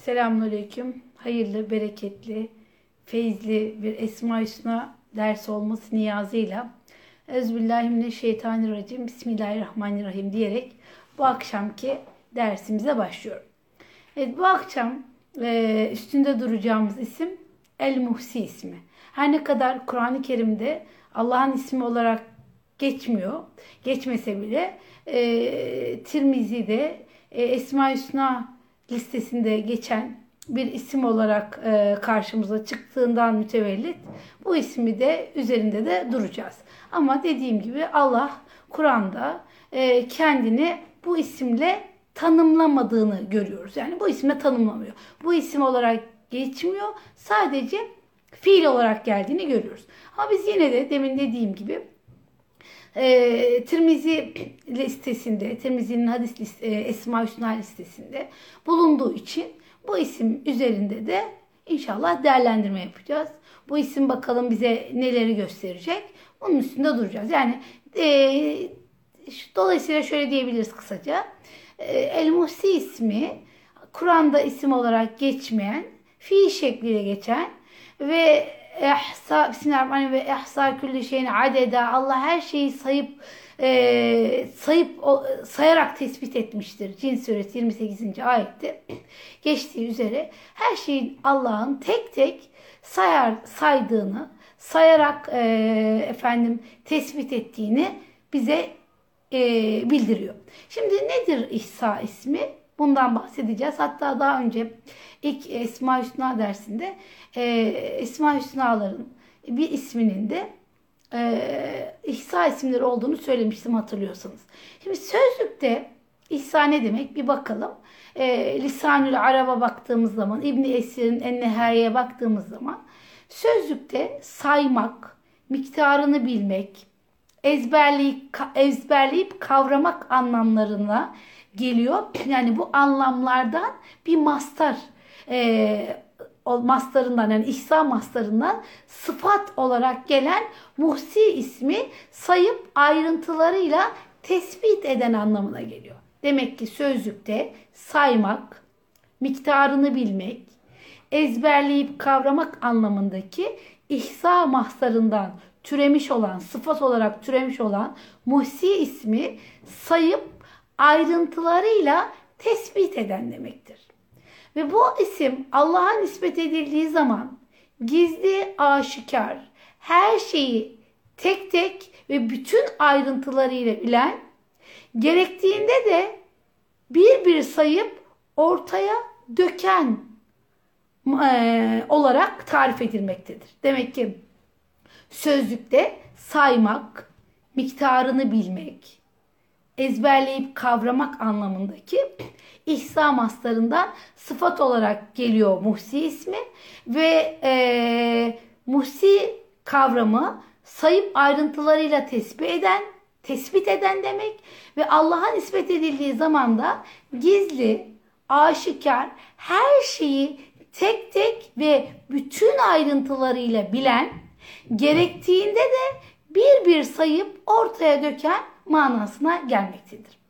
Selamünaleyküm. Hayırlı, bereketli, feyizli bir Esma Hüsna ders olması niyazıyla Ezbillahimineşşeytanirracim Bismillahirrahmanirrahim diyerek bu akşamki dersimize başlıyorum. Evet bu akşam e, üstünde duracağımız isim El Muhsi ismi. Her ne kadar Kur'an-ı Kerim'de Allah'ın ismi olarak geçmiyor, geçmese bile e, Tirmizi'de e, Esma Hüsna listesinde geçen bir isim olarak e, karşımıza çıktığından mütevellit bu ismi de üzerinde de duracağız. Ama dediğim gibi Allah Kur'an'da e, kendini bu isimle tanımlamadığını görüyoruz. Yani bu isimle tanımlamıyor. Bu isim olarak geçmiyor. Sadece fiil olarak geldiğini görüyoruz. Ama biz yine de demin dediğim gibi e, Tirmizi listesinde, Tirmizi'nin hadis liste, e, Esma Hüsna listesinde bulunduğu için bu isim üzerinde de inşallah değerlendirme yapacağız. Bu isim bakalım bize neleri gösterecek. Onun üstünde duracağız. Yani e, dolayısıyla şöyle diyebiliriz kısaca. E, El Muhsi ismi Kur'an'da isim olarak geçmeyen, fiil şekliyle geçen ve ehsa Bismillahirrahmanirrahim ve ehsa külli şeyin adeda Allah her şeyi sayıp e, sayıp o, sayarak tespit etmiştir. Cin suresi 28. ayette geçtiği üzere her şeyin Allah'ın tek tek sayar saydığını sayarak e, efendim tespit ettiğini bize e, bildiriyor. Şimdi nedir İsa ismi? Bundan bahsedeceğiz. Hatta daha önce ilk Esma Hüsna dersinde e, Esma Hüsna'ların bir isminin de e, İhsa isimleri olduğunu söylemiştim hatırlıyorsanız. Şimdi sözlükte İhsa ne demek bir bakalım. E, Lisanül Arab'a baktığımız zaman İbni Esir'in Ennehai'ye baktığımız zaman sözlükte saymak, miktarını bilmek, ezberleyip, ezberleyip kavramak anlamlarına geliyor. Yani bu anlamlardan bir mastar e, mastarından yani ihsa mastarından sıfat olarak gelen muhsi ismi sayıp ayrıntılarıyla tespit eden anlamına geliyor. Demek ki sözlükte saymak, miktarını bilmek, ezberleyip kavramak anlamındaki ihsa mastarından türemiş olan, sıfat olarak türemiş olan muhsi ismi sayıp ayrıntılarıyla tespit eden demektir. Ve bu isim Allah'a nispet edildiği zaman gizli, aşikar, her şeyi tek tek ve bütün ayrıntılarıyla bilen, gerektiğinde de bir bir sayıp ortaya döken e, olarak tarif edilmektedir. Demek ki sözlükte saymak, miktarını bilmek, ezberleyip kavramak anlamındaki ihsa maslarından sıfat olarak geliyor muhsi ismi. Ve e, muhsi kavramı sayıp ayrıntılarıyla tespit eden, tespit eden demek. Ve Allah'a nispet edildiği zaman da gizli, aşikar her şeyi tek tek ve bütün ayrıntılarıyla bilen, gerektiğinde de bir bir sayıp ortaya döken manasına gelmektedir.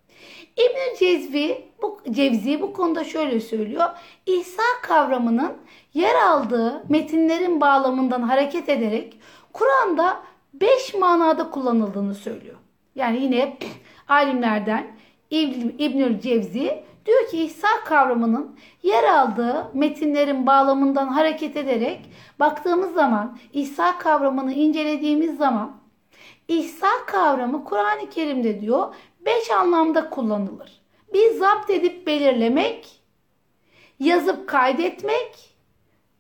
İbn Cezvi bu Cevzi bu konuda şöyle söylüyor. İsa kavramının yer aldığı metinlerin bağlamından hareket ederek Kur'an'da beş manada kullanıldığını söylüyor. Yani yine alimlerden İbnül Cevzi diyor ki İsa kavramının yer aldığı metinlerin bağlamından hareket ederek baktığımız zaman İsa kavramını incelediğimiz zaman İsa kavramı Kur'an-ı Kerim'de diyor beş anlamda kullanılır. Bir zapt edip belirlemek, yazıp kaydetmek,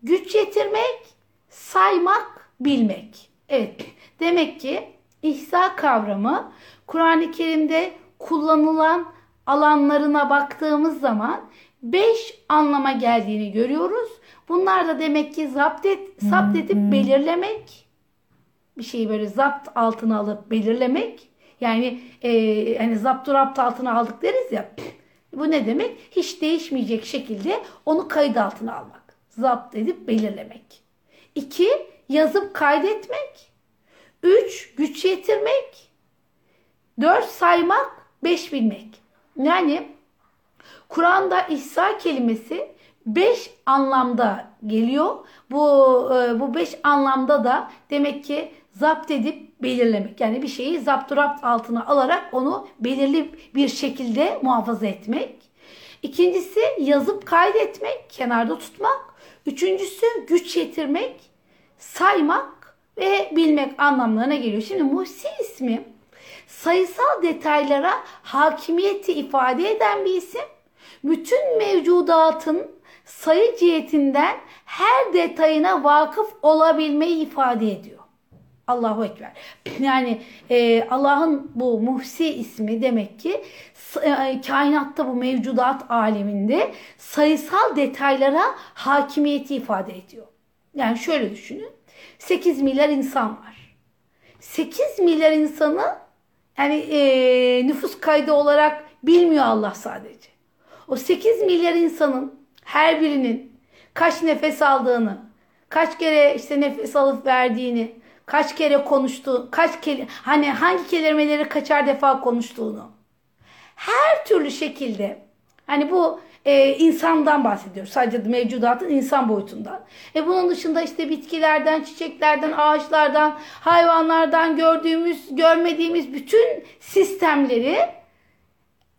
güç yetirmek, saymak, bilmek. Evet demek ki İsa kavramı Kur'an-ı Kerim'de kullanılan alanlarına baktığımız zaman beş anlama geldiğini görüyoruz. Bunlar da demek ki zapt, et, zapt edip belirlemek, bir şeyi böyle zapt altına alıp belirlemek. Yani e, hani zaptu rapt altına aldık deriz ya. Bu ne demek? Hiç değişmeyecek şekilde onu kayıt altına almak. Zapt edip belirlemek. İki, yazıp kaydetmek. Üç, güç yetirmek. Dört, saymak. Beş, bilmek. Yani Kur'an'da İsa kelimesi beş anlamda geliyor. Bu e, bu beş anlamda da demek ki zapt edip belirlemek. Yani bir şeyi zapturapt altına alarak onu belirli bir şekilde muhafaza etmek. İkincisi yazıp kaydetmek, kenarda tutmak. Üçüncüsü güç yetirmek, saymak ve bilmek anlamlarına geliyor. Şimdi Muhsi ismi sayısal detaylara hakimiyeti ifade eden bir isim. Bütün mevcudatın sayı cihetinden her detayına vakıf olabilmeyi ifade ediyor. Allahu Ekber. Yani e, Allah'ın bu Muhsi ismi demek ki e, kainatta bu mevcudat aleminde sayısal detaylara hakimiyeti ifade ediyor. Yani şöyle düşünün. 8 milyar insan var. 8 milyar insanı yani e, nüfus kaydı olarak bilmiyor Allah sadece. O 8 milyar insanın her birinin kaç nefes aldığını, kaç kere işte nefes alıp verdiğini, kaç kere konuştuğu, kaç kere hani hangi kelimeleri kaçar defa konuştuğunu. Her türlü şekilde hani bu e, insandan bahsediyoruz. Sadece mevcudatın insan boyutundan. E bunun dışında işte bitkilerden, çiçeklerden, ağaçlardan, hayvanlardan gördüğümüz, görmediğimiz bütün sistemleri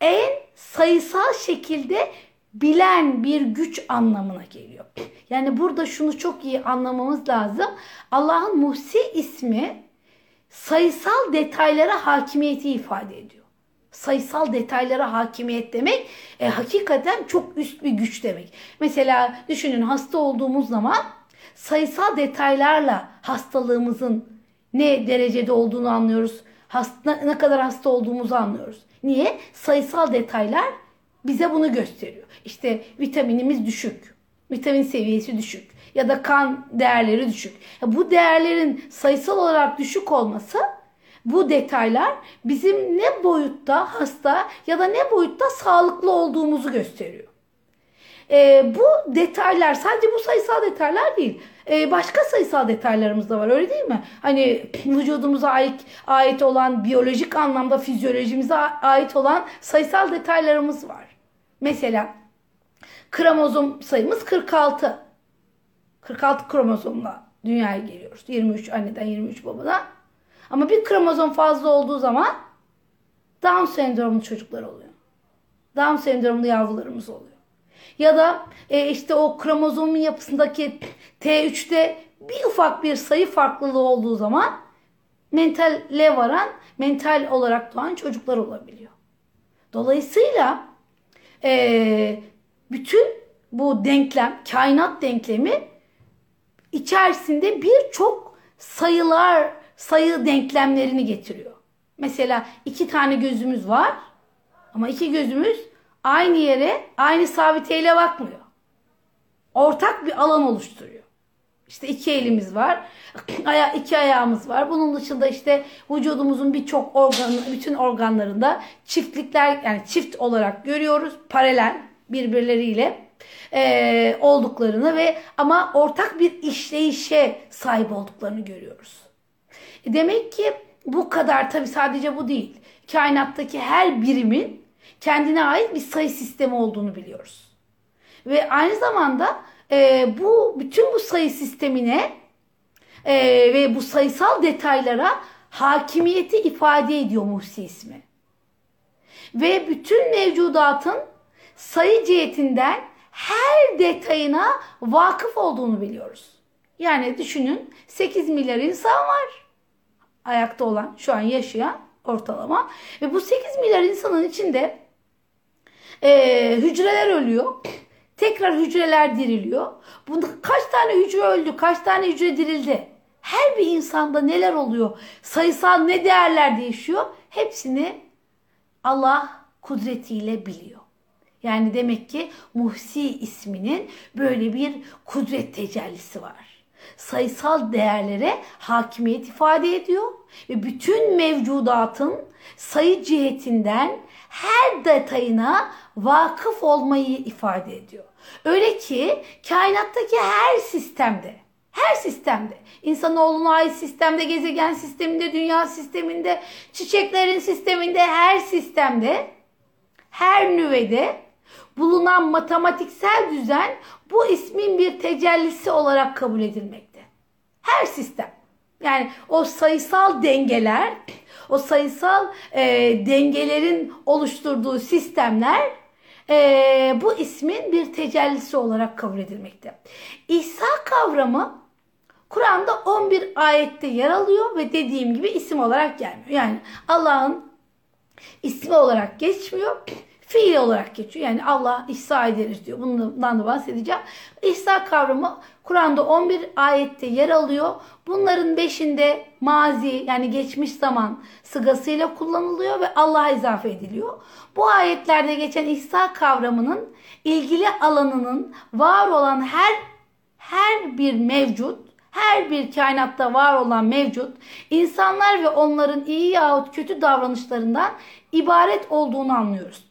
en sayısal şekilde bilen bir güç anlamına geliyor. Yani burada şunu çok iyi anlamamız lazım. Allah'ın Muhsi ismi sayısal detaylara hakimiyeti ifade ediyor. Sayısal detaylara hakimiyet demek e, hakikaten çok üst bir güç demek. Mesela düşünün hasta olduğumuz zaman sayısal detaylarla hastalığımızın ne derecede olduğunu anlıyoruz. Hasta, ne kadar hasta olduğumuzu anlıyoruz. Niye? Sayısal detaylar bize bunu gösteriyor. İşte vitaminimiz düşük, vitamin seviyesi düşük ya da kan değerleri düşük. Bu değerlerin sayısal olarak düşük olması bu detaylar bizim ne boyutta hasta ya da ne boyutta sağlıklı olduğumuzu gösteriyor. E, bu detaylar sadece bu sayısal detaylar değil. E, başka sayısal detaylarımız da var öyle değil mi? Hani vücudumuza ait, ait olan biyolojik anlamda fizyolojimize ait olan sayısal detaylarımız var. Mesela kromozom sayımız 46. 46 kromozomla dünyaya geliyoruz. 23 anneden 23 babadan. Ama bir kromozom fazla olduğu zaman Down sendromlu çocuklar oluyor. Down sendromlu yavrularımız oluyor. Ya da e, işte o kromozomun yapısındaki T3'te bir ufak bir sayı farklılığı olduğu zaman mentalle varan, mental olarak doğan çocuklar olabiliyor. Dolayısıyla e, bütün bu denklem, kainat denklemi içerisinde birçok sayılar, sayı denklemlerini getiriyor. Mesela iki tane gözümüz var ama iki gözümüz aynı yere, aynı sabiteyle bakmıyor. Ortak bir alan oluşturuyor. İşte iki elimiz var, aya, iki ayağımız var. Bunun dışında işte vücudumuzun birçok organı, bütün organlarında çiftlikler yani çift olarak görüyoruz. Paralel birbirleriyle e, olduklarını ve ama ortak bir işleyişe sahip olduklarını görüyoruz. E demek ki bu kadar tabi sadece bu değil. Kainattaki her birimin kendine ait bir sayı sistemi olduğunu biliyoruz. Ve aynı zamanda e, bu bütün bu sayı sistemine e, ve bu sayısal detaylara hakimiyeti ifade ediyor Muhsi ismi. Ve bütün mevcudatın sayı cihetinden her detayına vakıf olduğunu biliyoruz. Yani düşünün 8 milyar insan var. Ayakta olan, şu an yaşayan ortalama. Ve bu 8 milyar insanın içinde e, hücreler ölüyor. Tekrar hücreler diriliyor. Bunda kaç tane hücre öldü, kaç tane hücre dirildi? Her bir insanda neler oluyor? Sayısal ne değerler değişiyor? Hepsini Allah kudretiyle biliyor. Yani demek ki Muhsi isminin böyle bir kudret tecellisi var. Sayısal değerlere hakimiyet ifade ediyor ve bütün mevcudatın sayı cihetinden her detayına vakıf olmayı ifade ediyor. Öyle ki kainattaki her sistemde, her sistemde, insanoğluna ait sistemde, gezegen sisteminde, dünya sisteminde, çiçeklerin sisteminde, her sistemde, her nüvede bulunan matematiksel düzen bu ismin bir tecellisi olarak kabul edilmekte. Her sistem. Yani o sayısal dengeler, o sayısal e, dengelerin oluşturduğu sistemler e, bu ismin bir tecellisi olarak kabul edilmekte. İsa kavramı Kur'an'da 11 ayette yer alıyor ve dediğim gibi isim olarak gelmiyor. Yani Allah'ın ismi olarak geçmiyor fiil olarak geçiyor. Yani Allah ihsa ederiz diyor. Bundan da bahsedeceğim. İhsa kavramı Kur'an'da 11 ayette yer alıyor. Bunların 5'inde mazi yani geçmiş zaman sıgasıyla kullanılıyor ve Allah'a izafe ediliyor. Bu ayetlerde geçen ihsa kavramının ilgili alanının var olan her her bir mevcut her bir kainatta var olan mevcut insanlar ve onların iyi yahut kötü davranışlarından ibaret olduğunu anlıyoruz.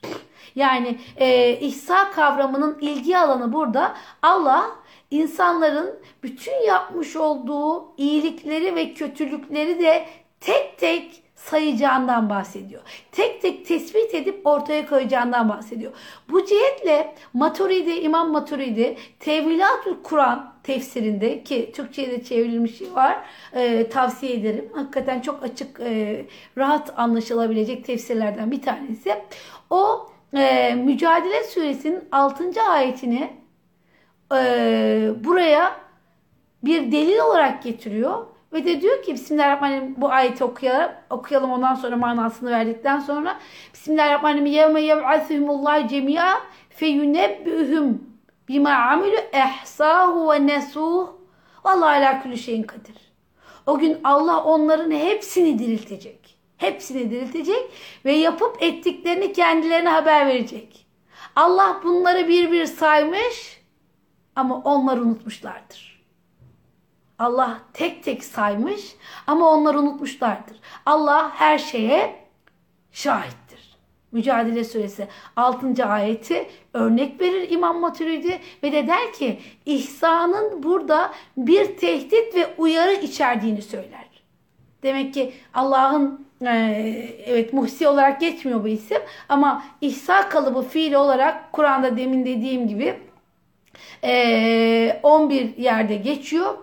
Yani e, ihsa kavramının ilgi alanı burada Allah insanların bütün yapmış olduğu iyilikleri ve kötülükleri de tek tek sayacağından bahsediyor. Tek tek tespit edip ortaya koyacağından bahsediyor. Bu cihetle Maturidi, İmam Maturidi Tevilatül Kur'an tefsirinde ki Türkçe'ye de çevrilmiş var e, tavsiye ederim. Hakikaten çok açık, e, rahat anlaşılabilecek tefsirlerden bir tanesi. O e, Mücadele Suresinin 6. ayetini e, buraya bir delil olarak getiriyor. Ve de diyor ki Bismillahirrahmanirrahim bu ayeti okuyalım, okuyalım ondan sonra manasını verdikten sonra Bismillahirrahmanirrahim yevme yeb'asuhumullah cemi'a feyunebbühüm bima amilü ehsahu ve nesuh Vallahi ala kulli şeyin kadir. O gün Allah onların hepsini diriltecek. Hepsini diriltecek ve yapıp ettiklerini kendilerine haber verecek. Allah bunları bir bir saymış ama onlar unutmuşlardır. Allah tek tek saymış ama onlar unutmuşlardır. Allah her şeye şahittir. Mücadele suresi 6. ayeti örnek verir İmam Maturidi ve de der ki ihsanın burada bir tehdit ve uyarı içerdiğini söyler. Demek ki Allah'ın evet muhsi olarak geçmiyor bu isim ama ihsa kalıbı fiil olarak Kur'an'da demin dediğim gibi 11 e, yerde geçiyor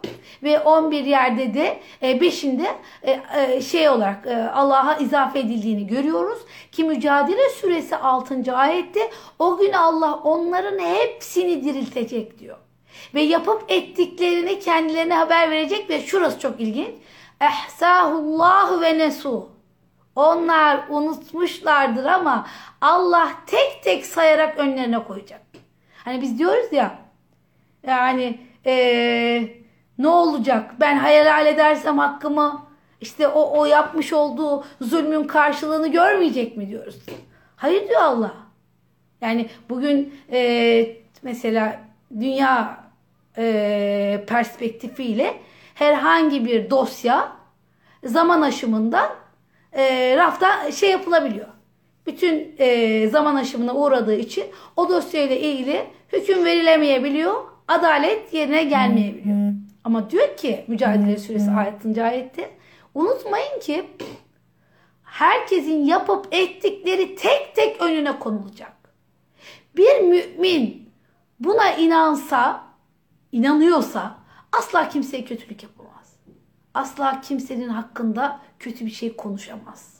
ve 11 yerde de 5'inde e, e, şey olarak Allah'a izafe edildiğini görüyoruz ki Mücadele Suresi 6. ayette o gün Allah onların hepsini diriltecek diyor. Ve yapıp ettiklerini kendilerine haber verecek ve şurası çok ilginç. Ehsahullahu ve nesuh. Onlar unutmuşlardır ama Allah tek tek sayarak önlerine koyacak. Hani biz diyoruz ya yani ee, ne olacak ben hayal edersem hakkımı işte o, o yapmış olduğu zulmün karşılığını görmeyecek mi diyoruz. Hayır diyor Allah. Yani bugün e, mesela dünya e, perspektifiyle herhangi bir dosya zaman aşımında e, rafta şey yapılabiliyor. Bütün e, zaman aşımına uğradığı için o dosyayla ilgili hüküm verilemeyebiliyor. Adalet yerine gelmeyebiliyor. Ama diyor ki Mücadele Suresi 6. ayette unutmayın ki herkesin yapıp ettikleri tek tek önüne konulacak. Bir mümin buna inansa, inanıyorsa asla kimseye kötülük yapamaz. Asla kimsenin hakkında kötü bir şey konuşamaz.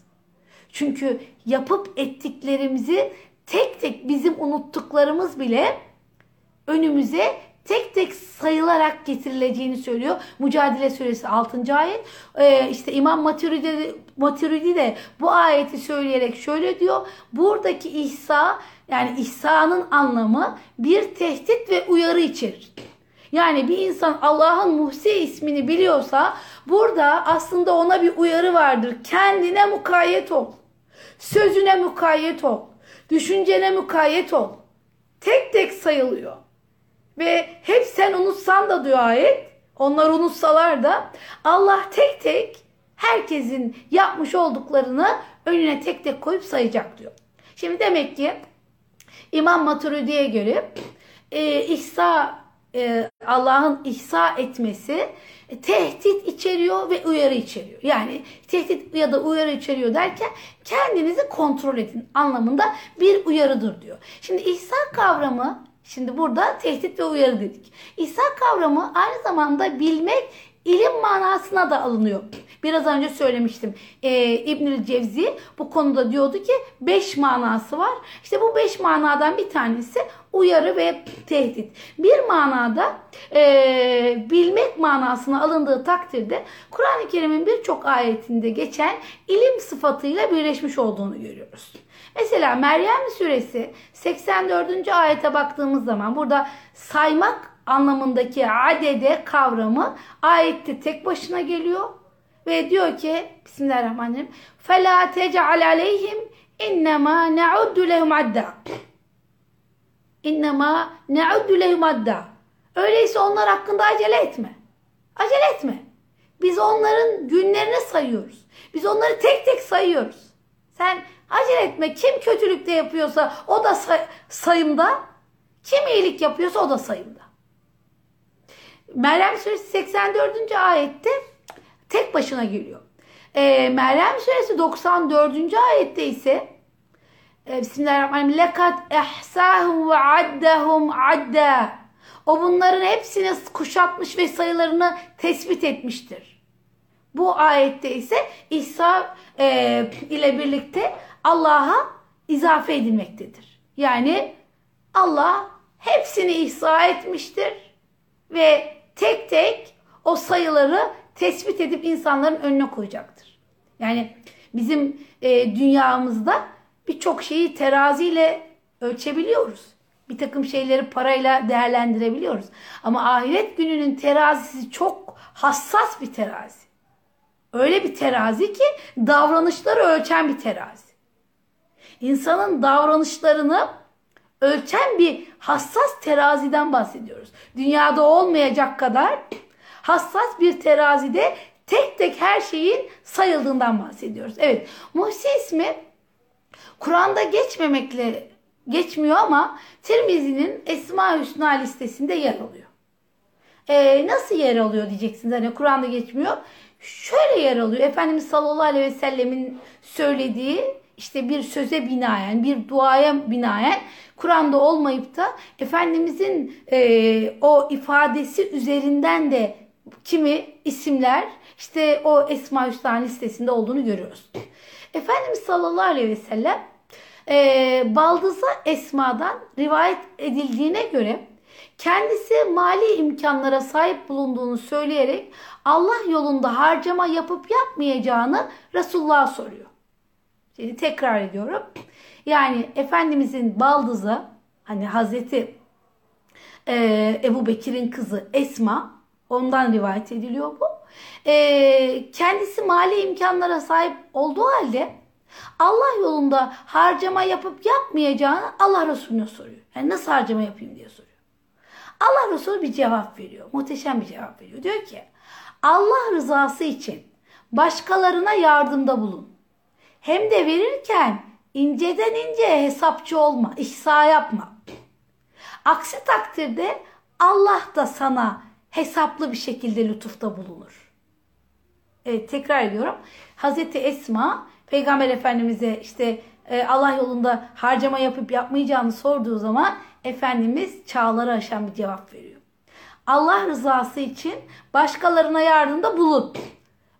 Çünkü yapıp ettiklerimizi tek tek bizim unuttuklarımız bile önümüze tek tek sayılarak getirileceğini söylüyor. Mücadele Suresi 6. ayet. Ee, işte İmam Maturidi, Maturidi de bu ayeti söyleyerek şöyle diyor. Buradaki ihsa yani ihsanın anlamı bir tehdit ve uyarı içerir. Yani bir insan Allah'ın Muhsi ismini biliyorsa burada aslında ona bir uyarı vardır. Kendine mukayyet ol. Sözüne mukayyet ol. Düşüncene mukayyet ol. Tek tek sayılıyor. Ve hep sen unutsan da diyor ayet. Onlar unutsalar da Allah tek tek herkesin yapmış olduklarını önüne tek tek koyup sayacak diyor. Şimdi demek ki İmam Maturidi'ye göre e, İhsa e, Allah'ın ihsa etmesi e, tehdit içeriyor ve uyarı içeriyor. Yani tehdit ya da uyarı içeriyor derken kendinizi kontrol edin anlamında bir uyarıdır diyor. Şimdi ihsa kavramı şimdi burada tehdit ve uyarı dedik. İhsa kavramı aynı zamanda bilmek ilim manasına da alınıyor. Biraz önce söylemiştim. Ee, İbnül Cevzi bu konuda diyordu ki beş manası var. İşte bu beş manadan bir tanesi uyarı ve tehdit. Bir manada e, bilmek manasına alındığı takdirde Kur'an-ı Kerim'in birçok ayetinde geçen ilim sıfatıyla birleşmiş olduğunu görüyoruz. Mesela Meryem suresi 84. ayete baktığımız zaman burada saymak anlamındaki adede kavramı ayette tek başına geliyor. Ve diyor ki Bismillahirrahmanirrahim فَلَا تَجْعَلْ عَلَيْهِمْ اِنَّمَا نَعُدُّ لَهُمْ عَدَّى اِنَّمَا نَعُدُّ لَهُمْ عَدَّى Öyleyse onlar hakkında acele etme. Acele etme. Biz onların günlerini sayıyoruz. Biz onları tek tek sayıyoruz. Sen acele etme. Kim kötülükte yapıyorsa o da say sayımda. Kim iyilik yapıyorsa o da sayımda. Meryem Suresi 84. ayette tek başına geliyor. E, Meryem Suresi 94. ayette ise e, Bismillahirrahmanirrahim. Lekat ehsahum ve addahum adda. O bunların hepsini kuşatmış ve sayılarını tespit etmiştir. Bu ayette ise İsa e, ile birlikte Allah'a izafe edilmektedir. Yani Allah hepsini ihsa etmiştir ve tek tek o sayıları tespit edip insanların önüne koyacaktır. Yani bizim e, dünyamızda birçok şeyi teraziyle ölçebiliyoruz. Bir takım şeyleri parayla değerlendirebiliyoruz. Ama ahiret gününün terazisi çok hassas bir terazi. Öyle bir terazi ki davranışları ölçen bir terazi. İnsanın davranışlarını ölçen bir hassas teraziden bahsediyoruz. Dünyada olmayacak kadar hassas bir terazide tek tek her şeyin sayıldığından bahsediyoruz. Evet, Muhsi ismi Kur'an'da geçmemekle geçmiyor ama Tirmizi'nin Esma Hüsna listesinde yer alıyor. Ee, nasıl yer alıyor diyeceksiniz. Hani Kur'an'da geçmiyor. Şöyle yer alıyor. Efendimiz sallallahu aleyhi ve sellemin söylediği işte bir söze binaen, bir duaya binaen Kur'an'da olmayıp da Efendimizin e, o ifadesi üzerinden de kimi isimler işte o Esma Hüsna listesinde olduğunu görüyoruz. Efendimiz sallallahu aleyhi ve sellem e, Baldız'a Esma'dan rivayet edildiğine göre kendisi mali imkanlara sahip bulunduğunu söyleyerek Allah yolunda harcama yapıp yapmayacağını Resulullah'a soruyor. Tekrar ediyorum. Yani Efendimizin baldızı hani Hazreti e, Ebu Bekir'in kızı Esma ondan rivayet ediliyor bu. E, kendisi mali imkanlara sahip olduğu halde Allah yolunda harcama yapıp yapmayacağını Allah Resulüne soruyor. Yani nasıl harcama yapayım diye soruyor. Allah Resulü bir cevap veriyor. Muhteşem bir cevap veriyor. Diyor ki Allah rızası için başkalarına yardımda bulun. Hem de verirken inceden ince hesapçı olma, ihsa yapma. Aksi takdirde Allah da sana hesaplı bir şekilde lütufta bulunur. Evet tekrar ediyorum. Hazreti Esma Peygamber Efendimiz'e işte e, Allah yolunda harcama yapıp yapmayacağını sorduğu zaman Efendimiz çağları aşan bir cevap veriyor. Allah rızası için başkalarına yardımda bulun.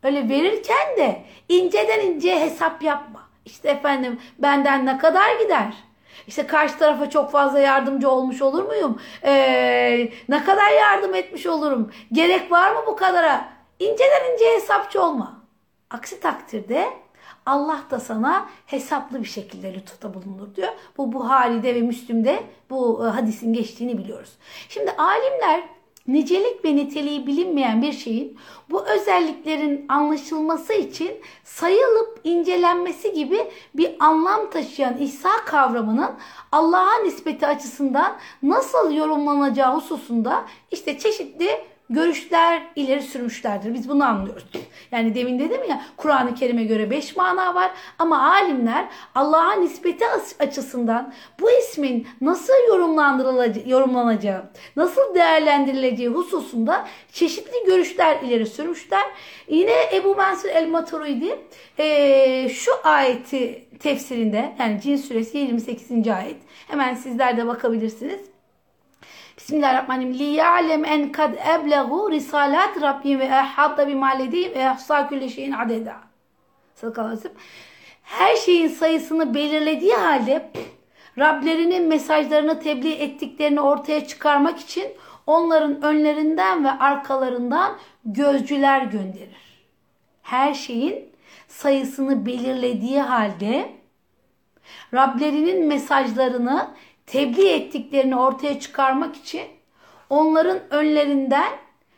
Öyle verirken de inceden inceye hesap yapma. İşte efendim benden ne kadar gider? İşte karşı tarafa çok fazla yardımcı olmuş olur muyum? Ee, ne kadar yardım etmiş olurum? Gerek var mı bu kadara? İnceden inceye hesapçı olma. Aksi takdirde Allah da sana hesaplı bir şekilde lütufta bulunur diyor. Bu Buhari'de ve Müslüm'de bu e, hadisin geçtiğini biliyoruz. Şimdi alimler nicelik ve niteliği bilinmeyen bir şeyin bu özelliklerin anlaşılması için sayılıp incelenmesi gibi bir anlam taşıyan İsa kavramının Allah'a nispeti açısından nasıl yorumlanacağı hususunda işte çeşitli görüşler ileri sürmüşlerdir. Biz bunu anlıyoruz. Yani demin dedim ya Kur'an-ı Kerim'e göre beş mana var ama alimler Allah'a nispeti açısından bu ismin nasıl yorumlanacağı, nasıl değerlendirileceği hususunda çeşitli görüşler ileri sürmüşler. Yine Ebu Mansur el-Maturidi e, şu ayeti tefsirinde yani Cin suresi 28. ayet hemen sizler de bakabilirsiniz. Bismillahirrahmanirrahim. Li ya'lem en kad eblehu risalat Rabbim ve ehadda bima ledeyim ve ehsa külli şeyin adeda. Sallallahu Her şeyin sayısını belirlediği halde Rablerinin mesajlarını tebliğ ettiklerini ortaya çıkarmak için onların önlerinden ve arkalarından gözcüler gönderir. Her şeyin sayısını belirlediği halde Rablerinin mesajlarını tebliğ ettiklerini ortaya çıkarmak için onların önlerinden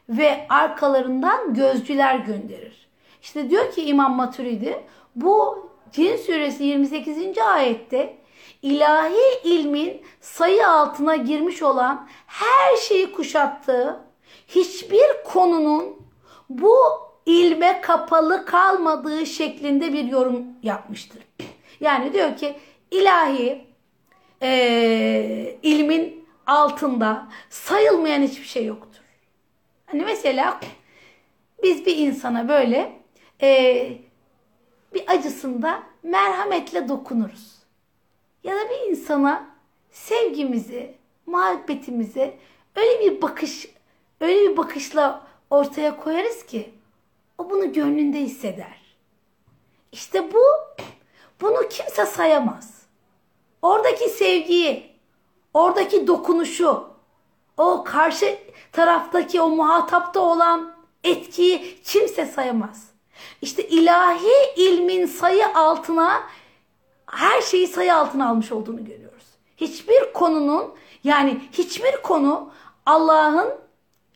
ve arkalarından gözcüler gönderir. İşte diyor ki İmam Maturidi bu Cin suresi 28. ayette ilahi ilmin sayı altına girmiş olan her şeyi kuşattığı hiçbir konunun bu ilme kapalı kalmadığı şeklinde bir yorum yapmıştır. Yani diyor ki ilahi e, ilmin altında sayılmayan hiçbir şey yoktur. Hani mesela biz bir insana böyle e, bir acısında merhametle dokunuruz. Ya da bir insana sevgimizi, muhabbetimizi öyle bir bakış, öyle bir bakışla ortaya koyarız ki o bunu gönlünde hisseder. İşte bu bunu kimse sayamaz. Oradaki sevgiyi, oradaki dokunuşu, o karşı taraftaki o muhatapta olan etkiyi kimse sayamaz. İşte ilahi ilmin sayı altına her şeyi sayı altına almış olduğunu görüyoruz. Hiçbir konunun yani hiçbir konu Allah'ın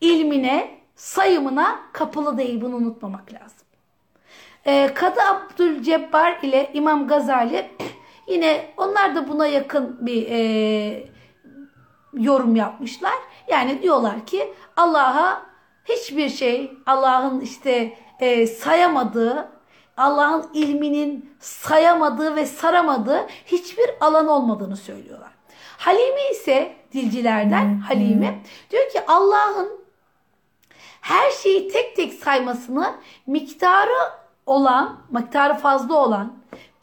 ilmine, sayımına kapılı değil. Bunu unutmamak lazım. Ee, Kadı Abdülcebbar ile İmam Gazali Yine onlar da buna yakın bir e, yorum yapmışlar. Yani diyorlar ki Allah'a hiçbir şey Allah'ın işte e, sayamadığı, Allah'ın ilminin sayamadığı ve saramadığı hiçbir alan olmadığını söylüyorlar. Halimi ise dilcilerden Halimi diyor ki Allah'ın her şeyi tek tek saymasını miktarı olan, miktarı fazla olan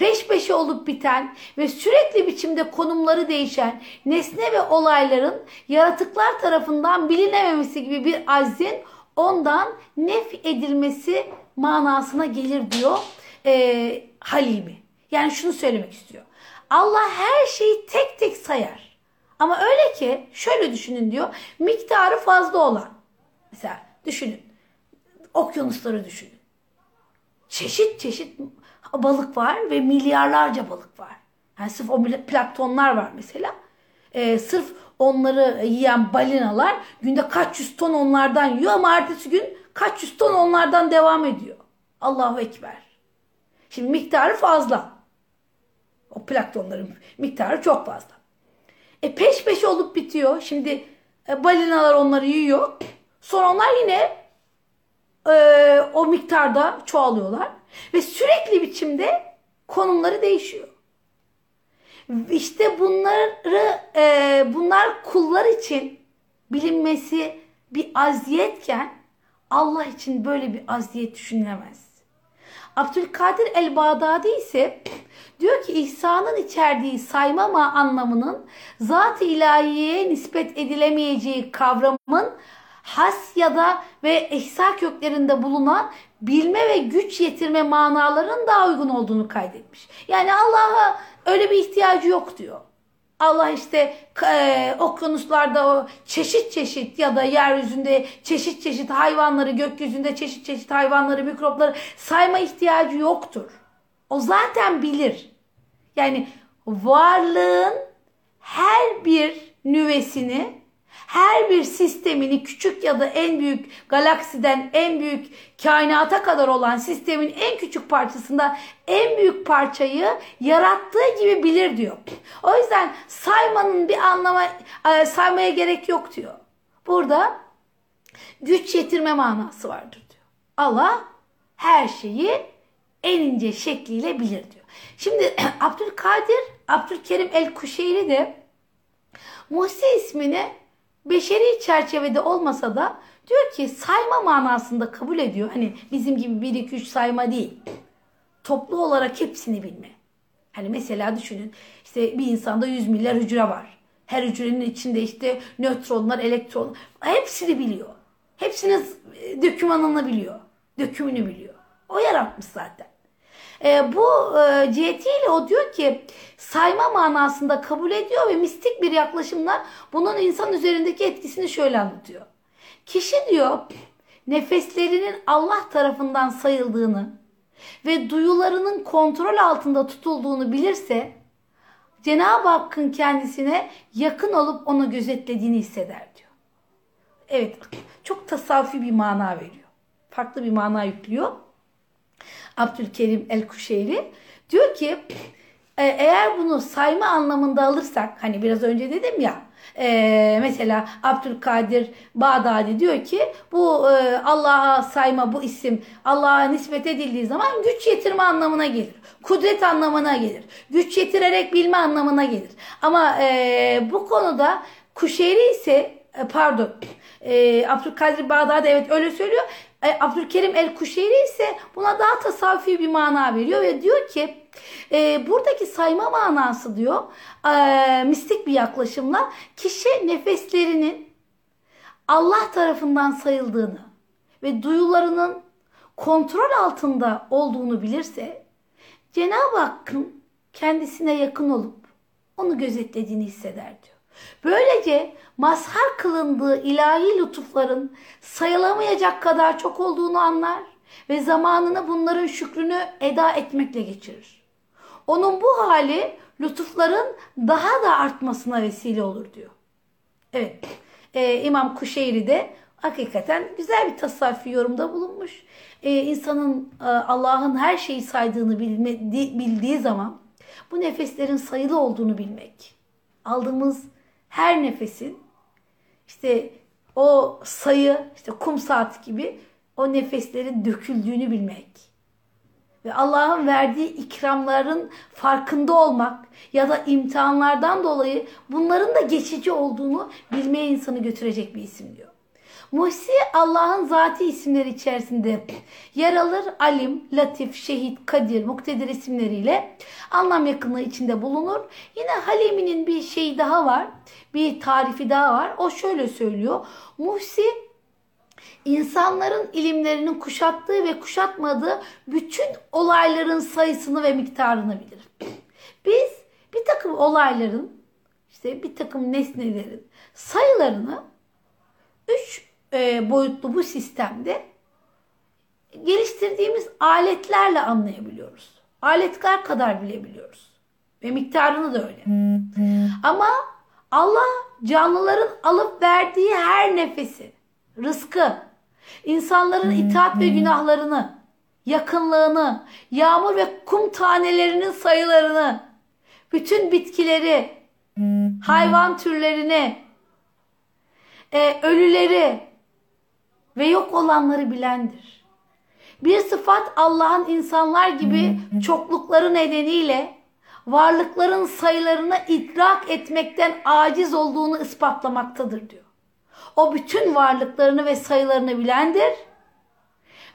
peş peşe olup biten ve sürekli biçimde konumları değişen nesne ve olayların yaratıklar tarafından bilinememesi gibi bir aczin ondan nef edilmesi manasına gelir diyor e, Halimi. Yani şunu söylemek istiyor. Allah her şeyi tek tek sayar. Ama öyle ki şöyle düşünün diyor. Miktarı fazla olan. Mesela düşünün. Okyanusları düşünün. Çeşit çeşit balık var ve milyarlarca balık var. Yani sırf o planktonlar var mesela. Ee, sırf onları yiyen balinalar günde kaç yüz ton onlardan yiyor ama ertesi gün kaç yüz ton onlardan devam ediyor. Allahu Ekber. Şimdi miktarı fazla. O planktonların miktarı çok fazla. E peş peşe olup bitiyor. Şimdi e, balinalar onları yiyor. Sonra onlar yine e, o miktarda çoğalıyorlar. Ve sürekli biçimde konumları değişiyor. İşte bunları e, bunlar kullar için bilinmesi bir aziyetken Allah için böyle bir aziyet düşünülemez. Abdülkadir el-Bağdadi ise diyor ki ihsanın içerdiği saymama anlamının zat-ı ilahiyeye nispet edilemeyeceği kavramın has ya da ve ihsa köklerinde bulunan bilme ve güç yetirme manalarının daha uygun olduğunu kaydetmiş. Yani Allah'a öyle bir ihtiyacı yok diyor. Allah işte e, okyanuslarda o çeşit çeşit ya da yeryüzünde çeşit çeşit hayvanları, gökyüzünde çeşit çeşit hayvanları, mikropları sayma ihtiyacı yoktur. O zaten bilir. Yani varlığın her bir nüvesini her bir sistemini küçük ya da en büyük galaksiden en büyük kainata kadar olan sistemin en küçük parçasında en büyük parçayı yarattığı gibi bilir diyor. O yüzden saymanın bir anlama e, saymaya gerek yok diyor. Burada güç yetirme manası vardır diyor. Allah her şeyi en ince şekliyle bilir diyor. Şimdi Abdülkadir, Abdülkerim el-Kuşeyri de Muhsi ismini beşeri çerçevede olmasa da diyor ki sayma manasında kabul ediyor. Hani bizim gibi 1 2 3 sayma değil. Toplu olarak hepsini bilme. Hani mesela düşünün işte bir insanda 100 milyar hücre var. Her hücrenin içinde işte nötronlar, elektronlar hepsini biliyor. Hepsinin dökümanını biliyor. Dökümünü biliyor. O yaratmış zaten. E, bu e, cihetiyle o diyor ki sayma manasında kabul ediyor ve mistik bir yaklaşımla bunun insan üzerindeki etkisini şöyle anlatıyor. Kişi diyor nefeslerinin Allah tarafından sayıldığını ve duyularının kontrol altında tutulduğunu bilirse Cenab-ı Hakk'ın kendisine yakın olup onu gözetlediğini hisseder diyor. Evet çok tasavvufi bir mana veriyor. Farklı bir mana yüklüyor. Abdülkerim el-Kuşeyri diyor ki e, eğer bunu sayma anlamında alırsak hani biraz önce dedim ya e, mesela Abdülkadir Bağdadi diyor ki bu e, Allah'a sayma bu isim Allah'a nispet edildiği zaman güç yetirme anlamına gelir. Kudret anlamına gelir. Güç yetirerek bilme anlamına gelir. Ama bu konuda Kuşeyri ise pardon Abdülkadir Bağdadi evet öyle söylüyor. E, Abdülkerim el-Kuşeyri ise buna daha tasavvufi bir mana veriyor ve diyor ki e, buradaki sayma manası diyor e, mistik bir yaklaşımla kişi nefeslerinin Allah tarafından sayıldığını ve duyularının kontrol altında olduğunu bilirse Cenab-ı Hakk'ın kendisine yakın olup onu gözetlediğini hisseder diyor. Böylece mazhar kılındığı ilahi lütufların sayılamayacak kadar çok olduğunu anlar ve zamanını bunların şükrünü eda etmekle geçirir. Onun bu hali lütufların daha da artmasına vesile olur diyor. Evet, e, İmam Kuşeyri de hakikaten güzel bir tasavvufi yorumda bulunmuş. E, insanın e, Allah'ın her şeyi saydığını bilme, bildiği zaman bu nefeslerin sayılı olduğunu bilmek, aldığımız her nefesin işte o sayı işte kum saat gibi o nefeslerin döküldüğünü bilmek ve Allah'ın verdiği ikramların farkında olmak ya da imtihanlardan dolayı bunların da geçici olduğunu bilmeye insanı götürecek bir isim diyor. Muhsi Allah'ın zati isimleri içerisinde yer alır. Alim, Latif, Şehit, Kadir, Muktedir isimleriyle anlam yakınlığı içinde bulunur. Yine Halimi'nin bir şeyi daha var. Bir tarifi daha var. O şöyle söylüyor. Muhsi insanların ilimlerinin kuşattığı ve kuşatmadığı bütün olayların sayısını ve miktarını bilir. Biz bir takım olayların işte bir takım nesnelerin sayılarını üç e, boyutlu bu sistemde geliştirdiğimiz aletlerle anlayabiliyoruz. Aletler kadar bilebiliyoruz. Ve miktarını da öyle. Ama Allah canlıların alıp verdiği her nefesi, rızkı, insanların itaat ve günahlarını, yakınlığını, yağmur ve kum tanelerinin sayılarını, bütün bitkileri, hayvan türlerini, e, ölüleri, ve yok olanları bilendir. Bir sıfat Allah'ın insanlar gibi çoklukları nedeniyle varlıkların sayılarını idrak etmekten aciz olduğunu ispatlamaktadır diyor. O bütün varlıklarını ve sayılarını bilendir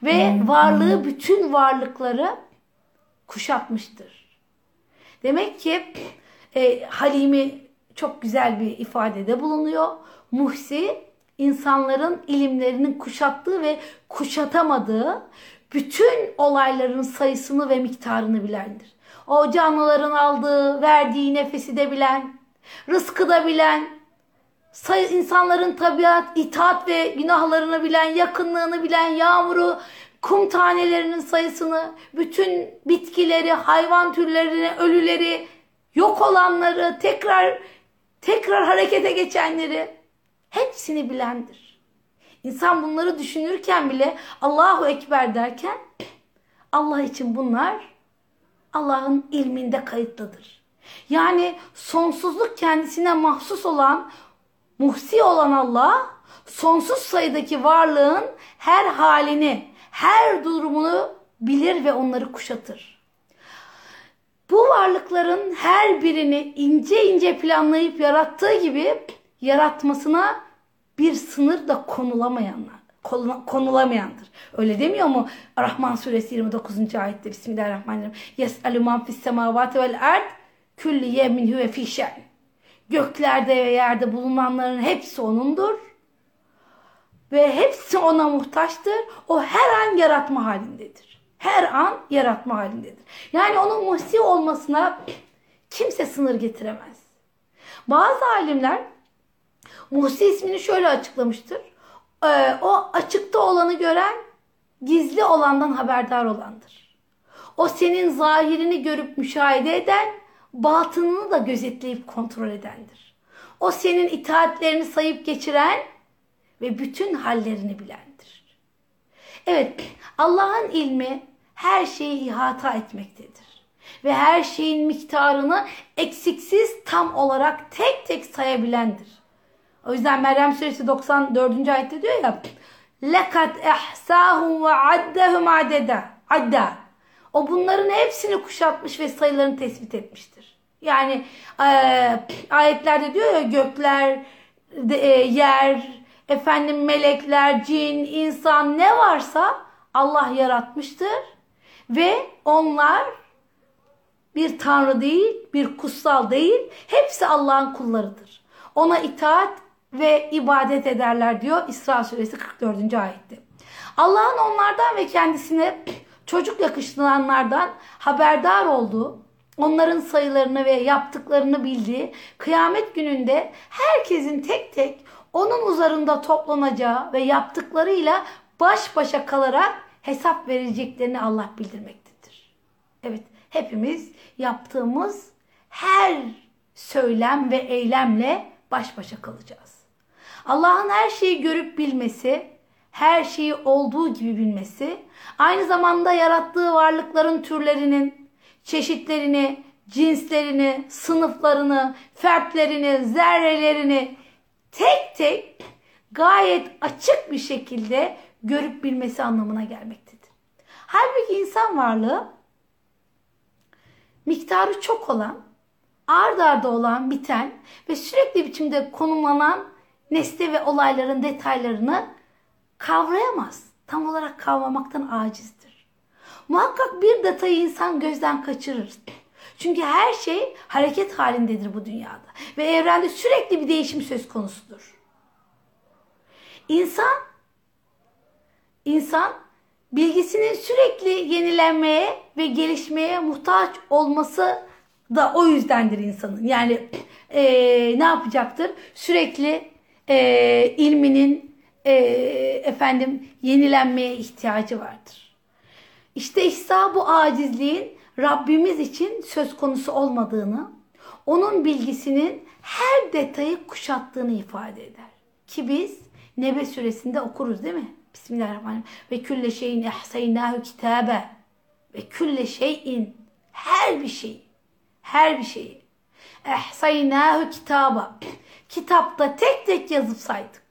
ve varlığı bütün varlıkları kuşatmıştır. Demek ki e, Halimi çok güzel bir ifadede bulunuyor. Muhsi insanların ilimlerinin kuşattığı ve kuşatamadığı bütün olayların sayısını ve miktarını bilendir. O canlıların aldığı, verdiği nefesi de bilen, rızkı da bilen, insanların tabiat, itaat ve günahlarını bilen, yakınlığını bilen, yağmuru, kum tanelerinin sayısını, bütün bitkileri, hayvan türlerini, ölüleri, yok olanları, tekrar tekrar harekete geçenleri hepsini bilendir. İnsan bunları düşünürken bile Allahu Ekber derken Allah için bunlar Allah'ın ilminde kayıtlıdır. Yani sonsuzluk kendisine mahsus olan, muhsi olan Allah sonsuz sayıdaki varlığın her halini, her durumunu bilir ve onları kuşatır. Bu varlıkların her birini ince ince planlayıp yarattığı gibi yaratmasına bir sınır da konulamayanlar konulamayandır. Öyle demiyor mu? Rahman suresi 29. ayette Bismillahirrahmanirrahim. Yes'alü man fis semavati vel erd külli yemin huve fi Göklerde ve yerde bulunanların hepsi onundur. Ve hepsi ona muhtaçtır. O her an yaratma halindedir. Her an yaratma halindedir. Yani onun muhsi olmasına kimse sınır getiremez. Bazı alimler Muhsi ismini şöyle açıklamıştır. Ee, o açıkta olanı gören gizli olandan haberdar olandır. O senin zahirini görüp müşahede eden, batınını da gözetleyip kontrol edendir. O senin itaatlerini sayıp geçiren ve bütün hallerini bilendir. Evet, Allah'ın ilmi her şeyi ihata etmektedir. Ve her şeyin miktarını eksiksiz tam olarak tek tek sayabilendir. O yüzden Meryem Suresi 94. ayette diyor ya lekat ehsahum ve addehum adeda. Adda. O bunların hepsini kuşatmış ve sayılarını tespit etmiştir. Yani e, ayetlerde diyor ya gökler, de, e, yer, efendim melekler, cin, insan ne varsa Allah yaratmıştır ve onlar bir tanrı değil, bir kutsal değil, hepsi Allah'ın kullarıdır. Ona itaat ve ibadet ederler diyor İsra suresi 44. ayette. Allah'ın onlardan ve kendisine çocuk yakıştıranlardan haberdar olduğu, onların sayılarını ve yaptıklarını bildiği, kıyamet gününde herkesin tek tek onun uzarında toplanacağı ve yaptıklarıyla baş başa kalarak hesap vereceklerini Allah bildirmektedir. Evet, hepimiz yaptığımız her söylem ve eylemle baş başa kalacağız. Allah'ın her şeyi görüp bilmesi, her şeyi olduğu gibi bilmesi, aynı zamanda yarattığı varlıkların türlerinin, çeşitlerini, cinslerini, sınıflarını, fertlerini, zerrelerini tek tek gayet açık bir şekilde görüp bilmesi anlamına gelmektedir. Halbuki insan varlığı miktarı çok olan, ard arda olan, biten ve sürekli biçimde konumlanan nesne ve olayların detaylarını kavrayamaz. Tam olarak kavramaktan acizdir. Muhakkak bir detayı insan gözden kaçırır. Çünkü her şey hareket halindedir bu dünyada. Ve evrende sürekli bir değişim söz konusudur. İnsan, insan bilgisinin sürekli yenilenmeye ve gelişmeye muhtaç olması da o yüzdendir insanın. Yani e, ne yapacaktır? Sürekli e, ilminin e, efendim yenilenmeye ihtiyacı vardır. İşte İsa bu acizliğin Rabbimiz için söz konusu olmadığını, onun bilgisinin her detayı kuşattığını ifade eder. Ki biz Nebe suresinde okuruz değil mi? Bismillahirrahmanirrahim. Ve külle şeyin ehseynâhu kitabe. Ve külle şeyin her bir şey, her bir şeyi ehseynâhu kitaba kitapta tek tek yazıp saydık.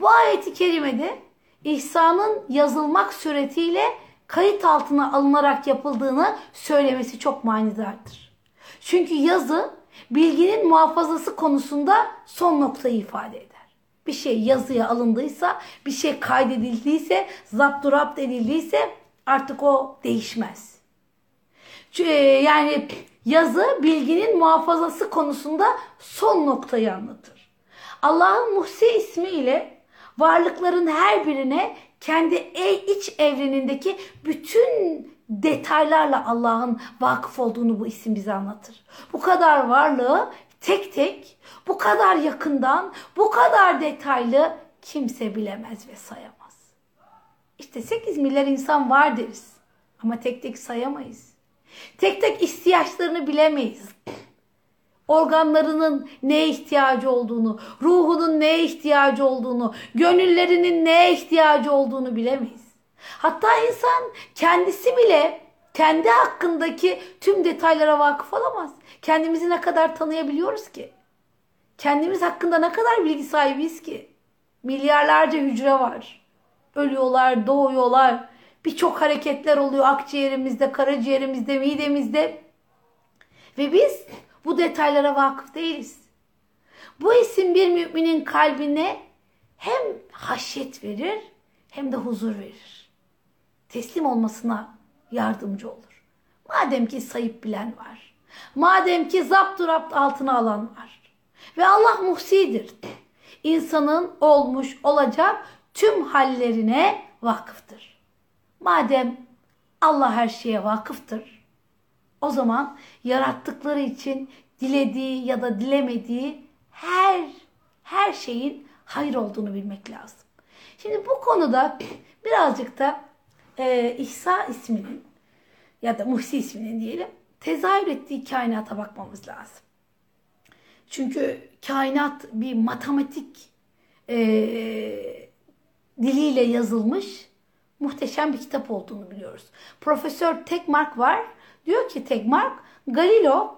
Bu ayeti kerimede ihsanın yazılmak suretiyle kayıt altına alınarak yapıldığını söylemesi çok manidardır. Çünkü yazı bilginin muhafazası konusunda son noktayı ifade eder. Bir şey yazıya alındıysa, bir şey kaydedildiyse, zapturapt edildiyse artık o değişmez. Yani yazı bilginin muhafazası konusunda son noktayı anlatır. Allah'ın Muhsi ismiyle varlıkların her birine kendi iç evrenindeki bütün detaylarla Allah'ın vakıf olduğunu bu isim bize anlatır. Bu kadar varlığı tek tek, bu kadar yakından, bu kadar detaylı kimse bilemez ve sayamaz. İşte 8 milyar insan var deriz ama tek tek sayamayız. Tek tek ihtiyaçlarını bilemeyiz. Organlarının neye ihtiyacı olduğunu, ruhunun neye ihtiyacı olduğunu, gönüllerinin neye ihtiyacı olduğunu bilemeyiz. Hatta insan kendisi bile kendi hakkındaki tüm detaylara vakıf olamaz. Kendimizi ne kadar tanıyabiliyoruz ki? Kendimiz hakkında ne kadar bilgi sahibiyiz ki? Milyarlarca hücre var. Ölüyorlar, doğuyorlar. Birçok hareketler oluyor akciğerimizde, karaciğerimizde, midemizde. Ve biz bu detaylara vakıf değiliz. Bu isim bir müminin kalbine hem haşyet verir hem de huzur verir. Teslim olmasına yardımcı olur. Madem ki sayıp bilen var. Madem ki zapturapt altına alan var. Ve Allah muhsidir. İnsanın olmuş olacak tüm hallerine vakıftır. Madem Allah her şeye vakıftır. O zaman yarattıkları için dilediği ya da dilemediği her her şeyin hayır olduğunu bilmek lazım. Şimdi bu konuda birazcık da e, İhsa isminin ya da Muhsi isminin diyelim tezahür ettiği kainata bakmamız lazım. Çünkü kainat bir matematik e, diliyle yazılmış muhteşem bir kitap olduğunu biliyoruz. Profesör Tekmark var. Diyor ki Tekmark Galileo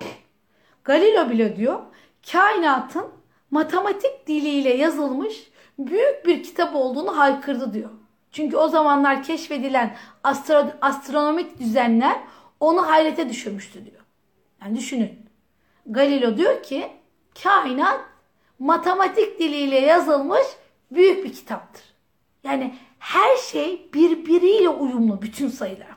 Galileo bile diyor kainatın matematik diliyle yazılmış büyük bir kitap olduğunu haykırdı diyor. Çünkü o zamanlar keşfedilen astro astronomik düzenler onu hayrete düşürmüştü diyor. Yani düşünün. Galileo diyor ki kainat matematik diliyle yazılmış büyük bir kitaptır. Yani her şey birbiriyle uyumlu bütün sayılar.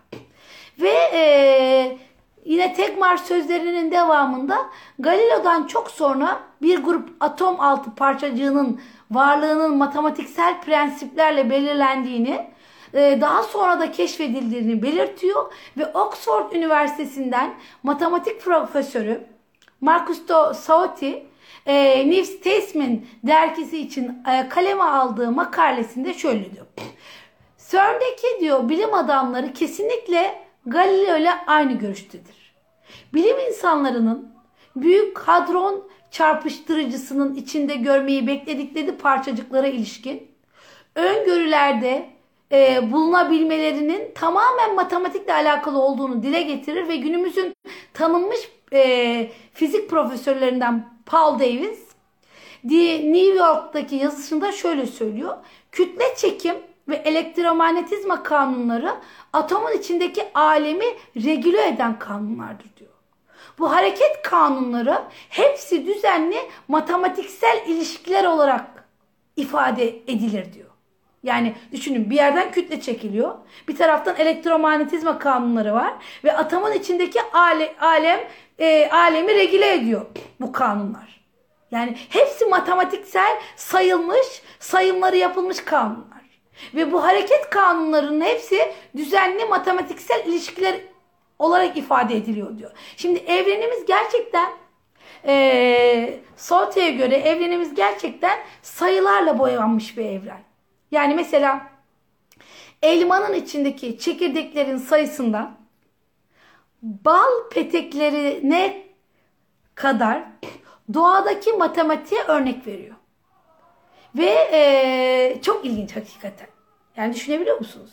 Ve e, yine Tekmar sözlerinin devamında Galileo'dan çok sonra bir grup atom altı parçacığının varlığının matematiksel prensiplerle belirlendiğini e, daha sonra da keşfedildiğini belirtiyor ve Oxford Üniversitesi'nden matematik profesörü Marcus de Sauti e, New Statesman dergisi için e, kaleme aldığı makalesinde şöyle diyor. CERN'deki diyor bilim adamları kesinlikle Galileo ile aynı görüştedir. Bilim insanlarının büyük hadron çarpıştırıcısının içinde görmeyi bekledikleri parçacıklara ilişkin öngörülerde e, bulunabilmelerinin tamamen matematikle alakalı olduğunu dile getirir ve günümüzün tanınmış e, fizik profesörlerinden Paul Davis New York'taki yazısında şöyle söylüyor. Kütle çekim ve elektromanyetizma kanunları atomun içindeki alemi regüle eden kanunlardır diyor. Bu hareket kanunları hepsi düzenli matematiksel ilişkiler olarak ifade edilir diyor. Yani düşünün bir yerden kütle çekiliyor. Bir taraftan elektromanyetizma kanunları var ve atomun içindeki ale, alem e, alemi regüle ediyor bu kanunlar. Yani hepsi matematiksel sayılmış, sayımları yapılmış kanunlar. Ve bu hareket kanunlarının hepsi düzenli matematiksel ilişkiler olarak ifade ediliyor diyor. Şimdi evrenimiz gerçekten e, Saute'ye göre evrenimiz gerçekten sayılarla boyanmış bir evren. Yani mesela elmanın içindeki çekirdeklerin sayısından bal peteklerine kadar doğadaki matematiğe örnek veriyor. Ve e, çok ilginç hakikaten. Yani düşünebiliyor musunuz?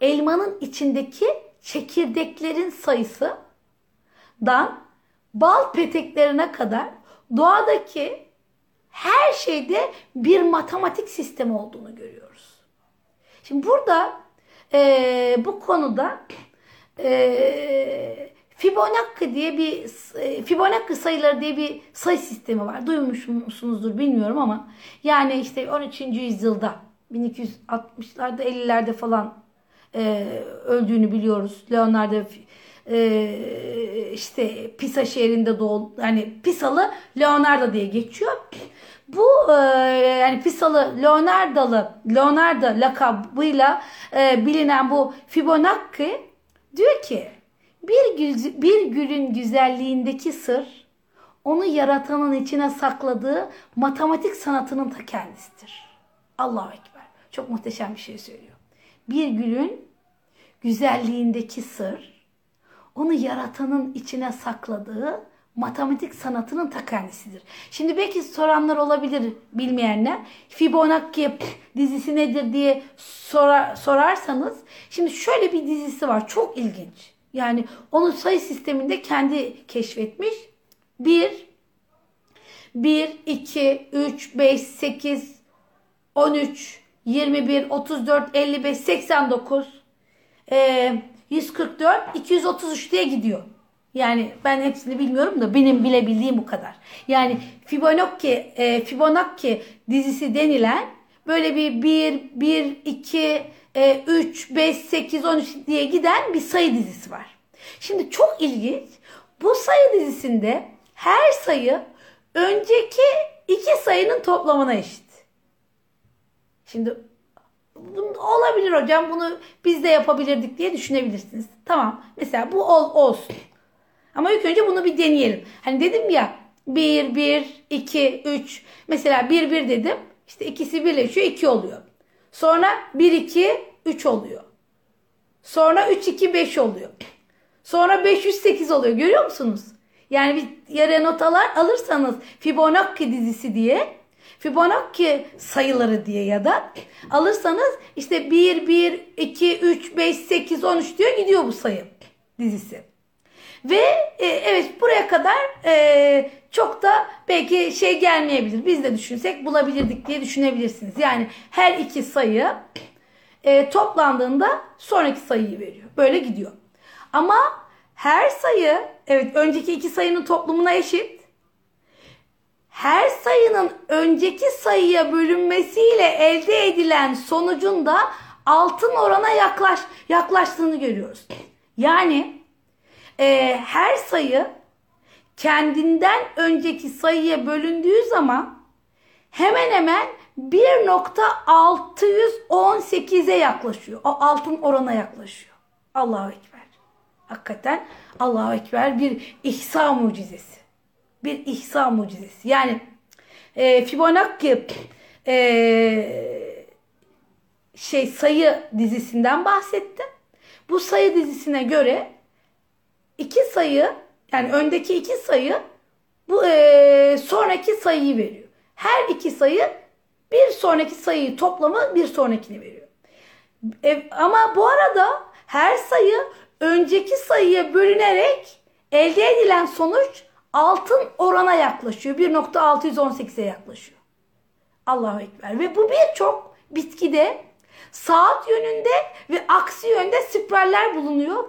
Elmanın içindeki çekirdeklerin sayısından bal peteklerine kadar doğadaki her şeyde bir matematik sistemi olduğunu görüyoruz. Şimdi burada e, bu konuda e, Fibonacci diye bir e, Fibonacci sayıları diye bir sayı sistemi var. Duymuş musunuzdur bilmiyorum ama yani işte 13. yüzyılda 1260'larda 50'lerde falan e, öldüğünü biliyoruz. Leonardo e, işte Pisa şehrinde doğdu. Yani Pisalı Leonardo diye geçiyor. Bu e, yani Pisalı Leonardo'lı Leonardo lakabıyla e, bilinen bu Fibonacci diyor ki bir, gül, bir gülün güzelliğindeki sır onu yaratanın içine sakladığı matematik sanatının ta kendisidir. Allahu Ekber. Çok muhteşem bir şey söylüyor. Bir gülün güzelliğindeki sır onu yaratanın içine sakladığı matematik sanatının ta kendisidir. Şimdi belki soranlar olabilir bilmeyenler. Fibonacci dizisi nedir diye sorar, sorarsanız. Şimdi şöyle bir dizisi var. Çok ilginç. Yani onu sayı sisteminde kendi keşfetmiş. 1, 1, 2, 3, 5, 8, 13, 21, 34, 55, 89, e, 144, 233 diye gidiyor. Yani ben hepsini bilmiyorum da benim bilebildiğim bu kadar. Yani Fibonacci, e, Fibonacci dizisi denilen böyle bir 1, 1, 2, e, 3, 5, 8, 13 diye giden bir sayı dizisi var. Şimdi çok ilginç. Bu sayı dizisinde her sayı önceki iki sayının toplamına eşit. Şimdi olabilir hocam bunu biz de yapabilirdik diye düşünebilirsiniz. Tamam mesela bu ol, olsun. Ama ilk önce bunu bir deneyelim. Hani dedim ya 1, 1, 2, 3. Mesela 1, 1 dedim. İşte ikisi birleşiyor 2 oluyor. Sonra 1, 2, 3 oluyor. Sonra 3, 2, 5 oluyor. Sonra 508 oluyor. Görüyor musunuz? Yani bir yere notalar alırsanız Fibonacci dizisi diye Fibonacci sayıları diye ya da alırsanız işte 1, 1, 2, 3, 5, 8, 13 diyor gidiyor bu sayı dizisi. Ve e, evet buraya kadar e, çok da belki şey gelmeyebilir. Biz de düşünsek bulabilirdik diye düşünebilirsiniz. Yani her iki sayı e, toplandığında sonraki sayıyı veriyor. Böyle gidiyor. Ama her sayı evet önceki iki sayının toplamına eşit. Her sayının önceki sayıya bölünmesiyle elde edilen sonucun da altın orana yaklaş, yaklaştığını görüyoruz. Yani e, her sayı kendinden önceki sayıya bölündüğü zaman hemen hemen 1.618'e yaklaşıyor. O altın orana yaklaşıyor. Allahu Ekber. Hakikaten Allahu Ekber bir ihsa mucizesi. Bir ihsa mucizesi. Yani e, Fibonacci e, şey sayı dizisinden bahsettim. Bu sayı dizisine göre iki sayı yani öndeki iki sayı bu e, sonraki sayıyı veriyor. Her iki sayı bir sonraki sayıyı toplamı bir sonrakini veriyor. E, ama bu arada her sayı önceki sayıya bölünerek elde edilen sonuç altın orana yaklaşıyor. 1.618'e yaklaşıyor. Allahu Ekber. Ve bu birçok bitkide saat yönünde ve aksi yönde spiraller bulunuyor.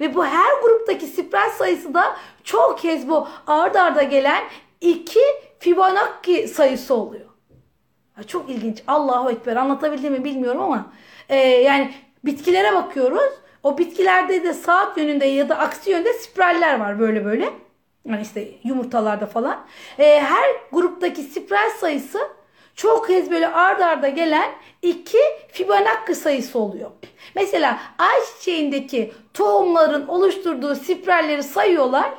Ve bu her gruptaki spiral sayısı da çok kez bu ard arda gelen iki Fibonacci sayısı oluyor. Çok ilginç. Allahu Ekber. Anlatabildiğimi bilmiyorum ama e, yani bitkilere bakıyoruz. O bitkilerde de saat yönünde ya da aksi yönde spiraller var böyle böyle. Yani işte yumurtalarda falan. E, her gruptaki spiral sayısı çok kez böyle ard arda gelen iki Fibonacci sayısı oluyor. Mesela ay çiçeğindeki tohumların oluşturduğu spiralleri sayıyorlar.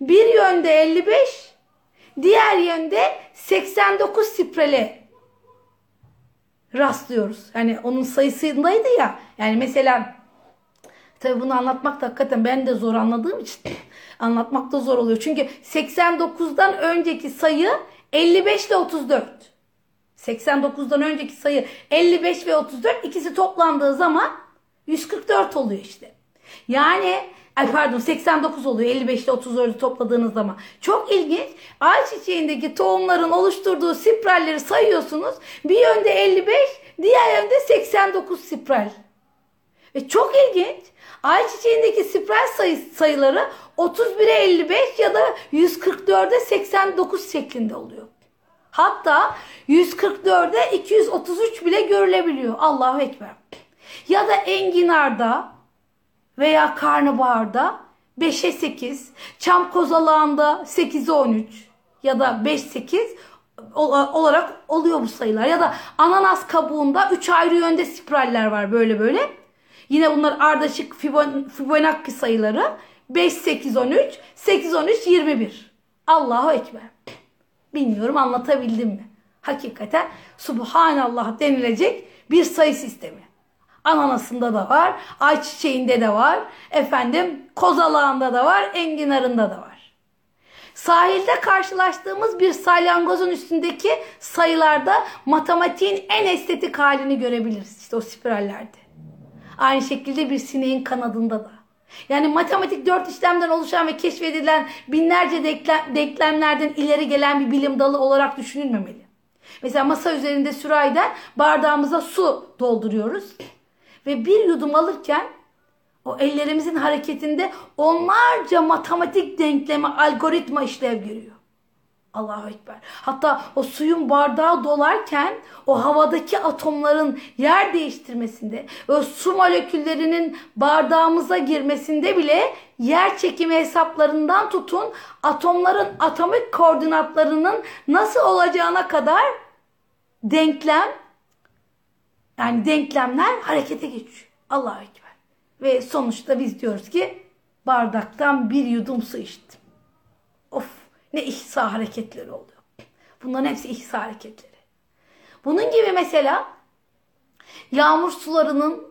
Bir yönde 55, diğer yönde 89 spirale rastlıyoruz. Yani onun sayısındaydı ya. Yani mesela tabi bunu anlatmak da hakikaten ben de zor anladığım için anlatmak da zor oluyor. Çünkü 89'dan önceki sayı 55 ile 34. 89'dan önceki sayı 55 ve 34 ikisi toplandığı zaman 144 oluyor işte. Yani pardon 89 oluyor 55 ile 34'ü topladığınız zaman. Çok ilginç. Ay çiçeğindeki tohumların oluşturduğu spiralleri sayıyorsunuz. Bir yönde 55, diğer yönde 89 spiral. Ve çok ilginç. Ay çiçeğindeki spiral sayı, sayıları 31'e 55 ya da 144'e 89 şeklinde oluyor. Hatta 144'e 233 bile görülebiliyor. Allahu Ekber. Ya da enginarda veya karnabaharda 5'e 8, çam kozalağında 8'e 13 ya da 5-8 olarak oluyor bu sayılar. Ya da ananas kabuğunda 3 ayrı yönde spiraller var böyle böyle. Yine bunlar ardışık Fibonacci sayıları. 5, 8, 13, 8, 13, 21. Allahu Ekber. Bilmiyorum anlatabildim mi? Hakikaten Subhanallah denilecek bir sayı sistemi. Ananasında da var, ayçiçeğinde de var, efendim kozalağında da var, enginarında da var. Sahilde karşılaştığımız bir salyangozun üstündeki sayılarda matematiğin en estetik halini görebiliriz. İşte o spirallerde. Aynı şekilde bir sineğin kanadında da. Yani matematik dört işlemden oluşan ve keşfedilen binlerce denklem, denklemlerden ileri gelen bir bilim dalı olarak düşünülmemeli. Mesela masa üzerinde sürahiden bardağımıza su dolduruyoruz. Ve bir yudum alırken o ellerimizin hareketinde onlarca matematik denkleme, algoritma işlev görüyor. Allahu Ekber. Hatta o suyun bardağı dolarken o havadaki atomların yer değiştirmesinde ve su moleküllerinin bardağımıza girmesinde bile yer çekimi hesaplarından tutun atomların atomik koordinatlarının nasıl olacağına kadar denklem yani denklemler harekete geçiyor. Allahu Ekber. Ve sonuçta biz diyoruz ki bardaktan bir yudum su içtim. Ne ihsa hareketleri oluyor. Bunların hepsi ihsa hareketleri. Bunun gibi mesela yağmur sularının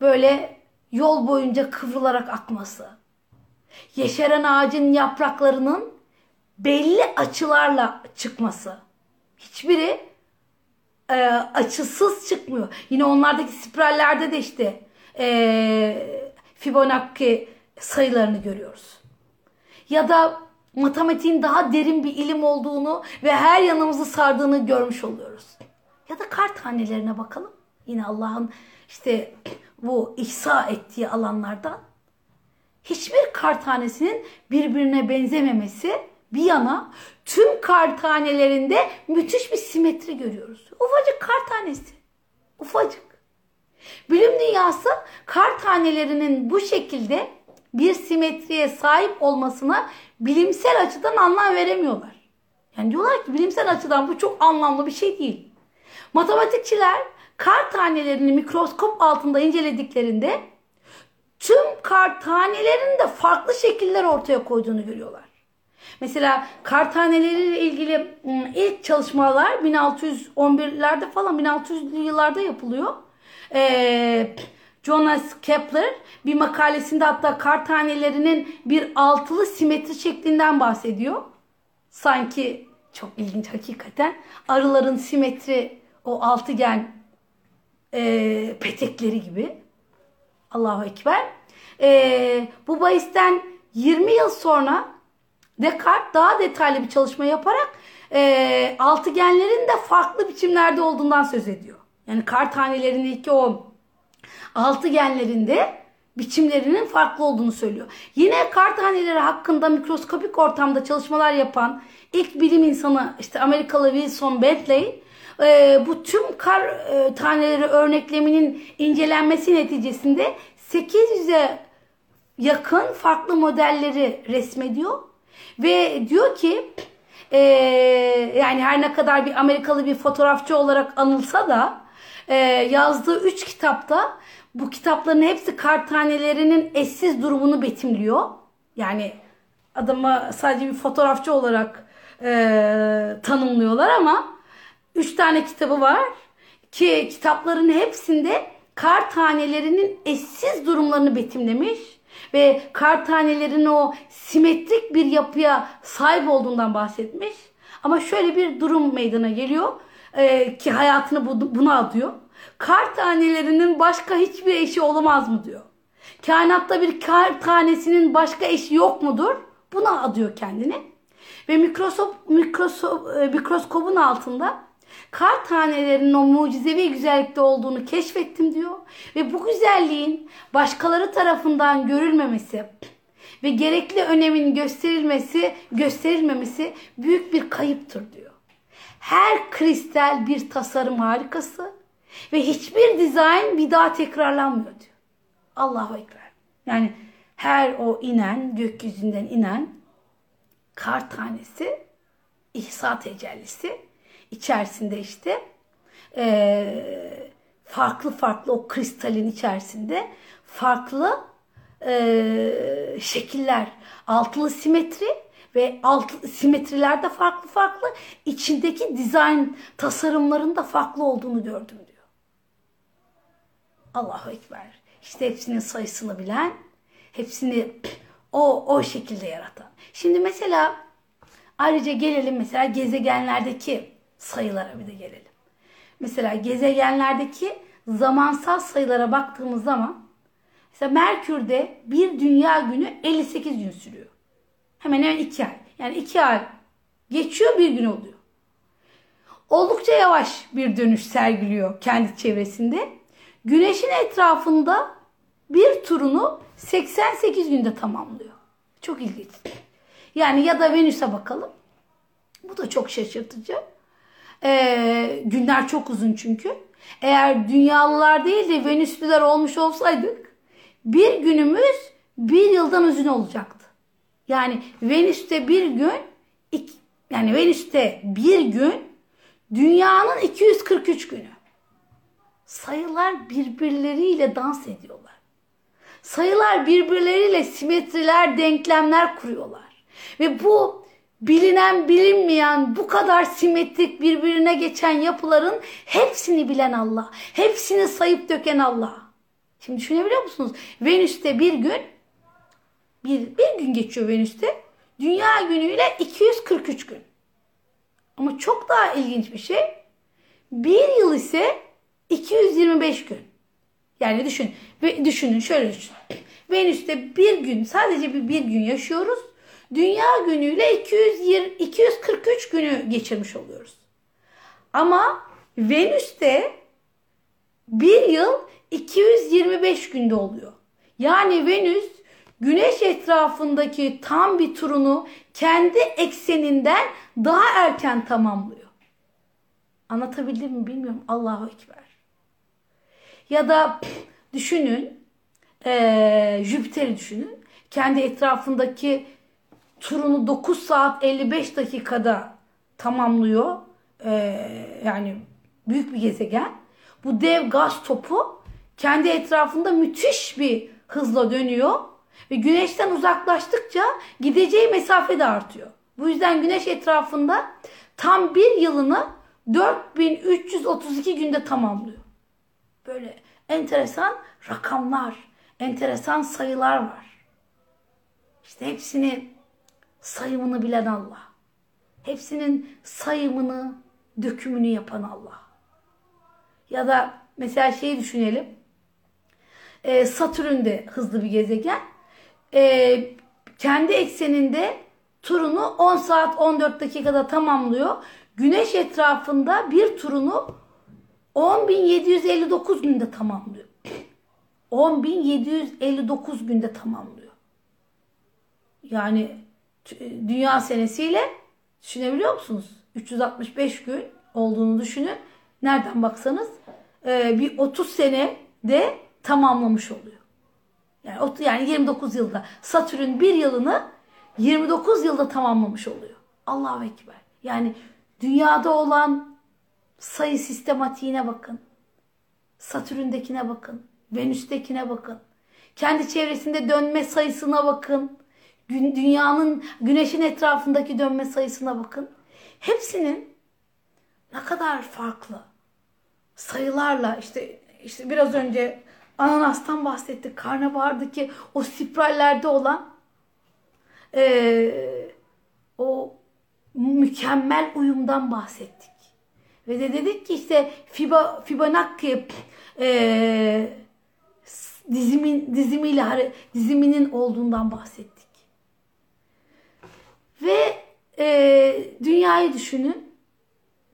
böyle yol boyunca kıvrılarak akması. Yeşeren ağacın yapraklarının belli açılarla çıkması. Hiçbiri e, açısız çıkmıyor. Yine onlardaki spirallerde de işte e, Fibonacci sayılarını görüyoruz. Ya da matematiğin daha derin bir ilim olduğunu ve her yanımızı sardığını görmüş oluyoruz. Ya da kar tanelerine bakalım. Yine Allah'ın işte bu ihsa ettiği alanlardan. Hiçbir kar tanesinin birbirine benzememesi bir yana tüm kar tanelerinde müthiş bir simetri görüyoruz. Ufacık kar tanesi. Ufacık. Bilim dünyası kar tanelerinin bu şekilde bir simetriye sahip olmasına bilimsel açıdan anlam veremiyorlar. Yani diyorlar ki bilimsel açıdan bu çok anlamlı bir şey değil. Matematikçiler kar tanelerini mikroskop altında incelediklerinde tüm kar tanelerinin de farklı şekiller ortaya koyduğunu görüyorlar. Mesela kar taneleriyle ilgili ilk çalışmalar 1611'lerde falan 1600'lü yıllarda yapılıyor. Ee, Jonas Kepler bir makalesinde hatta kar tanelerinin bir altılı simetri şeklinden bahsediyor. Sanki çok ilginç hakikaten. Arıların simetri o altıgen e, petekleri gibi. Allahu Ekber. E, bu bahisten 20 yıl sonra Descartes daha detaylı bir çalışma yaparak e, altıgenlerin de farklı biçimlerde olduğundan söz ediyor. Yani kar tanelerindeki o altıgenlerinde biçimlerinin farklı olduğunu söylüyor. Yine kar taneleri hakkında mikroskopik ortamda çalışmalar yapan ilk bilim insanı işte Amerikalı Wilson Bentley e, bu tüm kar e, taneleri örnekleminin incelenmesi neticesinde 800'e yakın farklı modelleri resmediyor ve diyor ki e, yani her ne kadar bir Amerikalı bir fotoğrafçı olarak anılsa da e, yazdığı 3 kitapta bu kitapların hepsi kar tanelerinin eşsiz durumunu betimliyor. Yani adamı sadece bir fotoğrafçı olarak e, tanımlıyorlar ama üç tane kitabı var ki kitapların hepsinde kar tanelerinin eşsiz durumlarını betimlemiş ve kar tanelerinin o simetrik bir yapıya sahip olduğundan bahsetmiş. Ama şöyle bir durum meydana geliyor e, ki hayatını bu, buna adıyor. Kar tanelerinin başka hiçbir eşi olamaz mı diyor. Kainatta bir kar tanesinin başka eşi yok mudur? Buna adıyor kendini. Ve mikroskop, mikroskop, e, mikroskopun altında kar tanelerinin o mucizevi güzellikte olduğunu keşfettim diyor. Ve bu güzelliğin başkaları tarafından görülmemesi ve gerekli önemin gösterilmesi, gösterilmemesi büyük bir kayıptır diyor. Her kristal bir tasarım harikası ve hiçbir dizayn bir daha tekrarlanmıyor diyor. Allahu Ekber. Yani her o inen, gökyüzünden inen kar tanesi ihsa tecellisi içerisinde işte e, farklı farklı o kristalin içerisinde farklı e, şekiller, altılı simetri ve alt simetriler de farklı farklı içindeki dizayn tasarımların da farklı olduğunu gördüm. Allahu Ekber. İşte hepsinin sayısını bilen, hepsini o o şekilde yaratan. Şimdi mesela ayrıca gelelim mesela gezegenlerdeki sayılara bir de gelelim. Mesela gezegenlerdeki zamansal sayılara baktığımız zaman mesela Merkür'de bir dünya günü 58 gün sürüyor. Hemen hemen 2 ay. Yani 2 ay geçiyor bir gün oluyor. oldukça yavaş bir dönüş sergiliyor kendi çevresinde. Güneşin etrafında bir turunu 88 günde tamamlıyor. Çok ilginç. Yani ya da Venüs'e bakalım. Bu da çok şaşırtıcı. Ee, günler çok uzun çünkü. Eğer dünyalılar değil de Venüslüler olmuş olsaydık bir günümüz bir yıldan uzun olacaktı. Yani Venüs'te bir gün yani Venüs'te bir gün dünyanın 243 günü. Sayılar birbirleriyle dans ediyorlar. Sayılar birbirleriyle simetriler, denklemler kuruyorlar. Ve bu bilinen bilinmeyen bu kadar simetrik birbirine geçen yapıların hepsini bilen Allah. Hepsini sayıp döken Allah. Şimdi düşünebiliyor musunuz? Venüs'te bir gün bir, bir gün geçiyor Venüs'te. Dünya günüyle 243 gün. Ama çok daha ilginç bir şey. Bir yıl ise 225 gün. Yani düşün, düşünün şöyle düşün. Venüs'te bir gün sadece bir, bir gün yaşıyoruz. Dünya günüyle 220, 243 günü geçirmiş oluyoruz. Ama Venüs'te bir yıl 225 günde oluyor. Yani Venüs Güneş etrafındaki tam bir turunu kendi ekseninden daha erken tamamlıyor. Anlatabildim mi bilmiyorum. Allahu Ekber. Ya da düşünün e, Jüpiter'i düşünün. Kendi etrafındaki turunu 9 saat 55 dakikada tamamlıyor. E, yani büyük bir gezegen. Bu dev gaz topu kendi etrafında müthiş bir hızla dönüyor ve güneşten uzaklaştıkça gideceği mesafe de artıyor. Bu yüzden güneş etrafında tam bir yılını 4332 günde tamamlıyor. Böyle enteresan rakamlar, enteresan sayılar var. İşte hepsini sayımını bilen Allah. Hepsinin sayımını, dökümünü yapan Allah. Ya da mesela şeyi düşünelim. Ee, Satürn de hızlı bir gezegen e, kendi ekseninde turunu 10 saat 14 dakikada tamamlıyor. Güneş etrafında bir turunu 10.759 günde tamamlıyor. 10.759 günde tamamlıyor. Yani dünya senesiyle düşünebiliyor musunuz? 365 gün olduğunu düşünün. Nereden baksanız e, bir 30 sene de tamamlamış oluyor. Yani, yani 29 yılda. Satürn bir yılını 29 yılda tamamlamış oluyor. Allahu Ekber. Yani dünyada olan sayı sistematiğine bakın. Satürn'dekine bakın. Venüs'tekine bakın. Kendi çevresinde dönme sayısına bakın. Dünyanın, güneşin etrafındaki dönme sayısına bakın. Hepsinin ne kadar farklı sayılarla işte işte biraz önce Ananastan bahsettik. Karnabahar'daki o spirallerde olan e, o mükemmel uyumdan bahsettik. Ve de dedik ki işte Fiba, Fibonacci e, dizimin, dizimiyle diziminin olduğundan bahsettik. Ve e, dünyayı düşünün.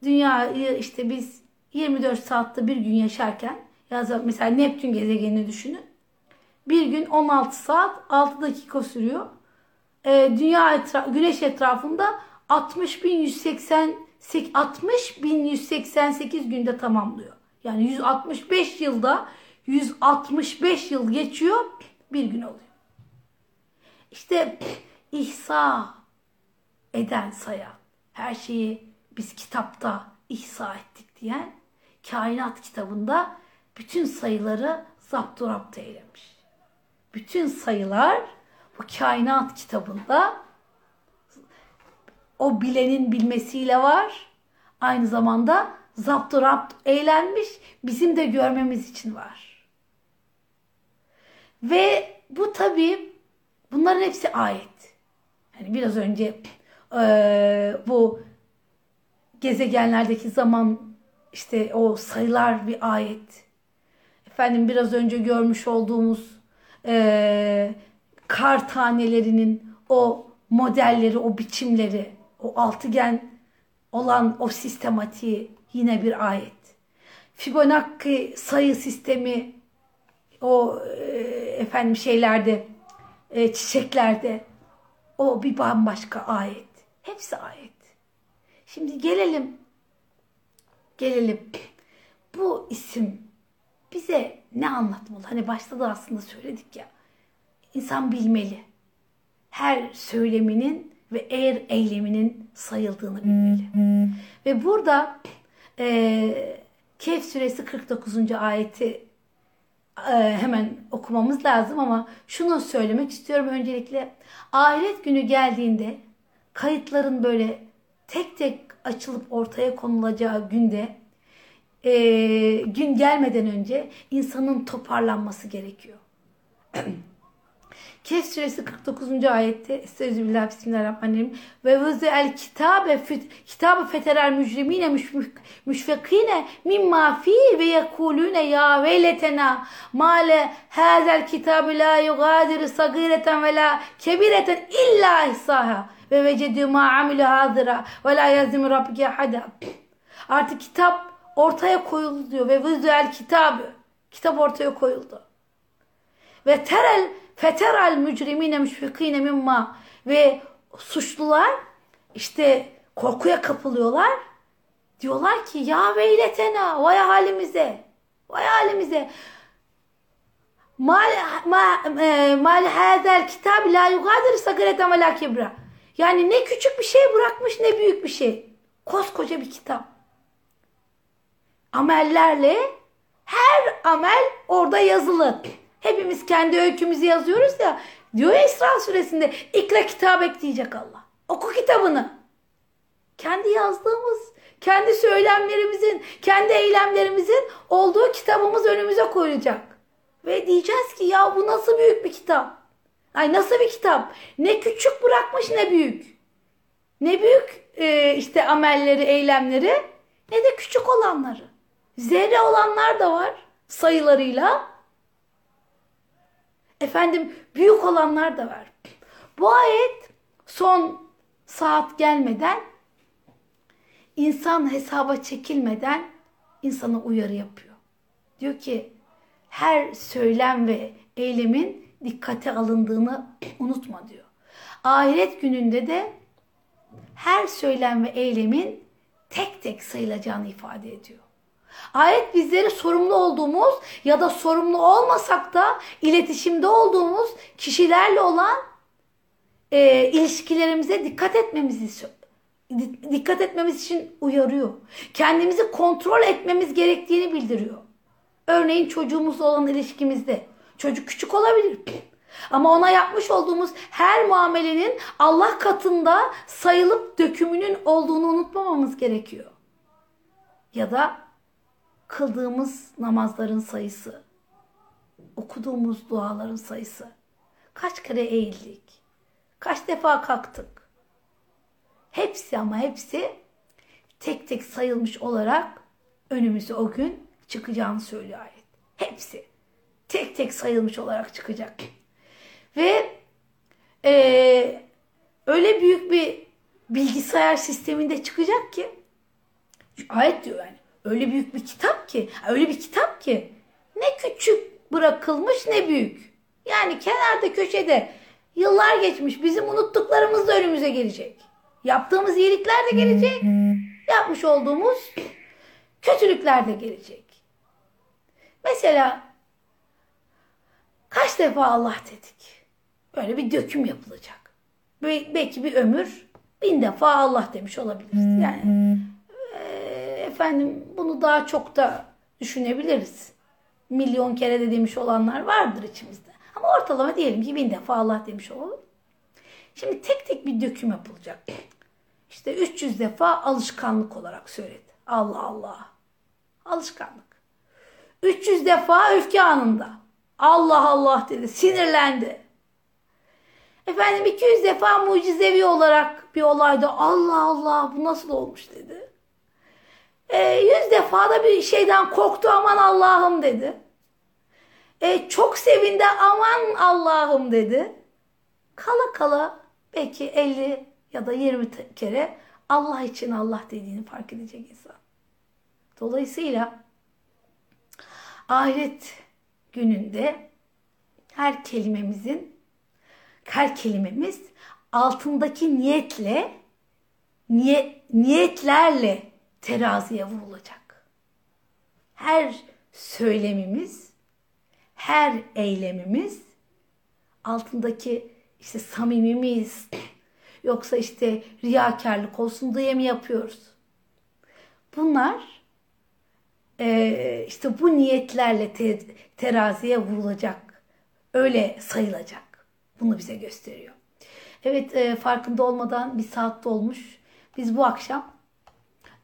Dünyayı işte biz 24 saatte bir gün yaşarken ya da mesela Neptün gezegenini düşünün. Bir gün 16 saat 6 dakika sürüyor. Ee, dünya etra güneş etrafında 60.180 60.188 günde tamamlıyor. Yani 165 yılda 165 yıl geçiyor bir gün oluyor. İşte ihsa eden sayan her şeyi biz kitapta ihsa ettik diyen kainat kitabında bütün sayıları zapturapt eylemiş. Bütün sayılar bu kainat kitabında o bilenin bilmesiyle var. Aynı zamanda zapturapt eğlenmiş bizim de görmemiz için var. Ve bu tabi bunların hepsi ayet. Yani biraz önce e, bu gezegenlerdeki zaman işte o sayılar bir ayet efendim biraz önce görmüş olduğumuz e, kar tanelerinin o modelleri, o biçimleri, o altıgen olan o sistematiği yine bir ayet. Fibonacci sayı sistemi o e, efendim şeylerde e, çiçeklerde o bir bambaşka ayet. Hepsi ayet. Şimdi gelelim gelelim. Bu isim bize ne anlatmalı? Hani başta da aslında söyledik ya. İnsan bilmeli. Her söyleminin ve eğer eyleminin sayıldığını bilmeli. Ve burada e, Kehf suresi 49. ayeti e, hemen okumamız lazım ama şunu söylemek istiyorum öncelikle. Ahiret günü geldiğinde kayıtların böyle tek tek açılıp ortaya konulacağı günde e, gün gelmeden önce insanın toparlanması gerekiyor. Kehf suresi 49. ayette Estağfirullah Bismillahirrahmanirrahim ve vızı el kitabe kitabı feterer mücrimine müşfekine mimma fi ve yekulune ya veyletena male hazel kitabı la yugadiru sagireten ve la kebireten illa ihsaha ve vecedü ma amilu hadira ve la yazim rabbike hada. Artık kitap ortaya koyuldu diyor ve vızı el kitabı kitap ortaya koyuldu. Ve terel feteral mücrimine müşfikine mimma ve suçlular işte korkuya kapılıyorlar. Diyorlar ki ya veyletena vay halimize vay halimize mal ma, e, mal hadel kitab la yugadir sagireten ve la kibra. Yani ne küçük bir şey bırakmış ne büyük bir şey. Koskoca bir kitap. Amellerle her amel orada yazılı. Hepimiz kendi öykümüzü yazıyoruz ya. Diyor ya İsra suresinde ikra kitap ekleyecek Allah. Oku kitabını. Kendi yazdığımız, kendi söylemlerimizin, kendi eylemlerimizin olduğu kitabımız önümüze koyulacak. Ve diyeceğiz ki ya bu nasıl büyük bir kitap? Ay nasıl bir kitap? Ne küçük bırakmış ne büyük. Ne büyük e, işte amelleri, eylemleri ne de küçük olanları. Zerre olanlar da var sayılarıyla. Efendim büyük olanlar da var. Bu ayet son saat gelmeden insan hesaba çekilmeden insana uyarı yapıyor. Diyor ki her söylem ve eylemin dikkate alındığını unutma diyor. Ahiret gününde de her söylem ve eylemin tek tek sayılacağını ifade ediyor. Ayet bizleri sorumlu olduğumuz ya da sorumlu olmasak da iletişimde olduğumuz kişilerle olan e, ilişkilerimize dikkat etmemizi dikkat etmemiz için uyarıyor. Kendimizi kontrol etmemiz gerektiğini bildiriyor. Örneğin çocuğumuzla olan ilişkimizde. Çocuk küçük olabilir. Ama ona yapmış olduğumuz her muamelenin Allah katında sayılıp dökümünün olduğunu unutmamamız gerekiyor. Ya da kıldığımız namazların sayısı, okuduğumuz duaların sayısı, kaç kere eğildik, kaç defa kalktık. Hepsi ama hepsi tek tek sayılmış olarak önümüze o gün çıkacağını söylüyor ayet. Hepsi tek tek sayılmış olarak çıkacak. Ve e, öyle büyük bir bilgisayar sisteminde çıkacak ki ayet diyor yani öyle büyük bir kitap ki, öyle bir kitap ki ne küçük bırakılmış ne büyük. Yani kenarda köşede yıllar geçmiş bizim unuttuklarımız da önümüze gelecek. Yaptığımız iyilikler de gelecek. Yapmış olduğumuz kötülükler de gelecek. Mesela kaç defa Allah dedik. Böyle bir döküm yapılacak. Belki bir ömür bin defa Allah demiş olabiliriz. Yani efendim bunu daha çok da düşünebiliriz. Milyon kere de demiş olanlar vardır içimizde. Ama ortalama diyelim ki bin defa Allah demiş olalım. Şimdi tek tek bir döküm yapılacak. İşte 300 defa alışkanlık olarak söyledi. Allah Allah. Alışkanlık. 300 defa öfke anında. Allah Allah dedi. Sinirlendi. Efendim 200 defa mucizevi olarak bir olayda Allah Allah bu nasıl olmuş dedi. E, yüz defa da bir şeyden korktu aman Allah'ım dedi. E, çok sevindi aman Allah'ım dedi. Kala kala belki 50 ya da 20 kere Allah için Allah dediğini fark edecek insan. Dolayısıyla ahiret gününde her kelimemizin her kelimemiz altındaki niyetle niyet, niyetlerle teraziye vurulacak. Her söylemimiz, her eylemimiz altındaki işte samimi miyiz? Yoksa işte riyakarlık olsun diye mi yapıyoruz? Bunlar e, işte bu niyetlerle te, teraziye vurulacak. Öyle sayılacak. Bunu bize gösteriyor. Evet e, farkında olmadan bir saat dolmuş. Biz bu akşam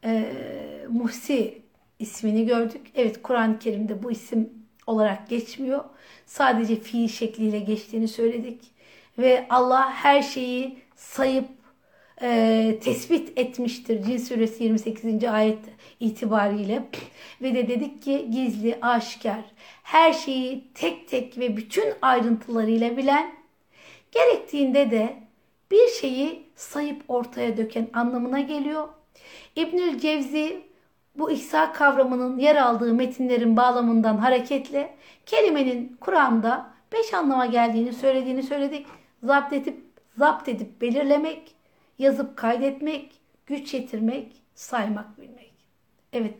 e, Muhsi ismini gördük. Evet Kur'an-ı Kerim'de bu isim olarak geçmiyor. Sadece fiil şekliyle geçtiğini söyledik. Ve Allah her şeyi sayıp e, tespit etmiştir. Cin suresi 28. ayet itibariyle. Ve de dedik ki gizli, aşikar, her şeyi tek tek ve bütün ayrıntılarıyla bilen, gerektiğinde de bir şeyi sayıp ortaya döken anlamına geliyor. İbnül Cevzi bu ihsa kavramının yer aldığı metinlerin bağlamından hareketle kelimenin Kur'an'da beş anlama geldiğini söylediğini söyledik. Zapt edip, zapt edip belirlemek, yazıp kaydetmek, güç yetirmek, saymak bilmek. Evet,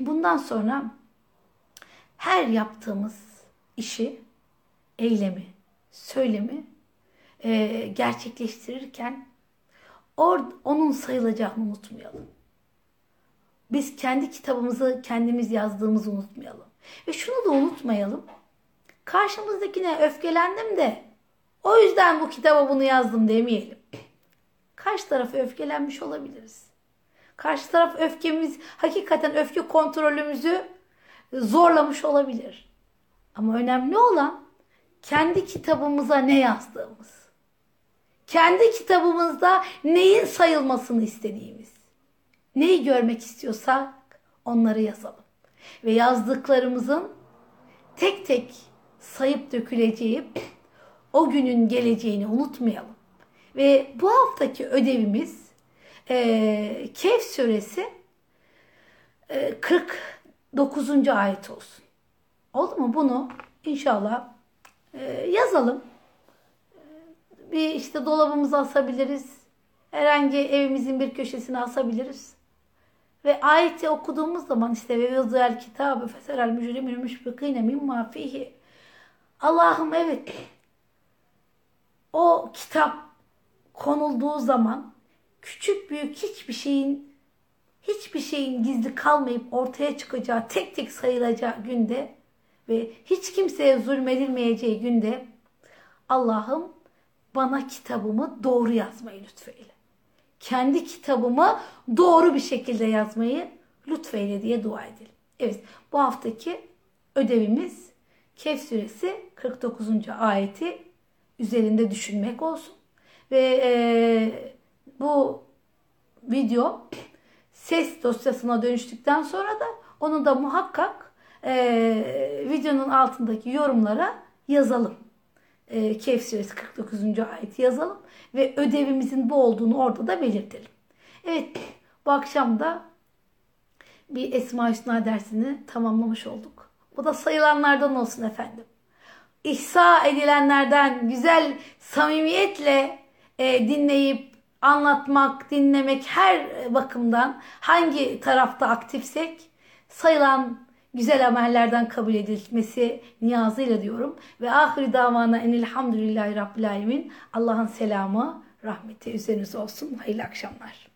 bundan sonra her yaptığımız işi, eylemi, söylemi e, gerçekleştirirken or, onun sayılacağını unutmayalım. Biz kendi kitabımızı kendimiz yazdığımızı unutmayalım. Ve şunu da unutmayalım. Karşımızdakine öfkelendim de o yüzden bu kitaba bunu yazdım demeyelim. Karşı tarafı öfkelenmiş olabiliriz. Karşı taraf öfkemiz, hakikaten öfke kontrolümüzü zorlamış olabilir. Ama önemli olan kendi kitabımıza ne yazdığımız. Kendi kitabımızda neyin sayılmasını istediğimiz. Neyi görmek istiyorsak onları yazalım. Ve yazdıklarımızın tek tek sayıp döküleceği o günün geleceğini unutmayalım. Ve bu haftaki ödevimiz e, Kehf suresi e, 49. ayet olsun. Oldu mu? Bunu inşallah e, yazalım. Bir işte dolabımıza asabiliriz. Herhangi evimizin bir köşesine asabiliriz. Ve ayeti okuduğumuz zaman işte ve yazıel kitabı feserel mücrimül müşfikine mimma fihi. Allah'ım evet o kitap konulduğu zaman küçük büyük hiçbir şeyin hiçbir şeyin gizli kalmayıp ortaya çıkacağı, tek tek sayılacağı günde ve hiç kimseye zulmedilmeyeceği günde Allah'ım bana kitabımı doğru yazmayı lütfeyle. Kendi kitabımı doğru bir şekilde yazmayı lütfeyle diye dua edelim. Evet bu haftaki ödevimiz Kehf suresi 49. ayeti üzerinde düşünmek olsun. Ve e, bu video ses dosyasına dönüştükten sonra da onu da muhakkak e, videonun altındaki yorumlara yazalım. E, Kehf suresi 49. ayeti yazalım ve ödevimizin bu olduğunu orada da belirtelim. Evet bu akşam da bir Esma Hüsna dersini tamamlamış olduk. Bu da sayılanlardan olsun efendim. İhsa edilenlerden güzel samimiyetle e, dinleyip anlatmak, dinlemek her bakımdan hangi tarafta aktifsek sayılan güzel amellerden kabul edilmesi niyazıyla diyorum. Ve ahir davana enilhamdülillahi rabbil alemin. Allah'ın selamı, rahmeti üzerinize olsun. Hayırlı akşamlar.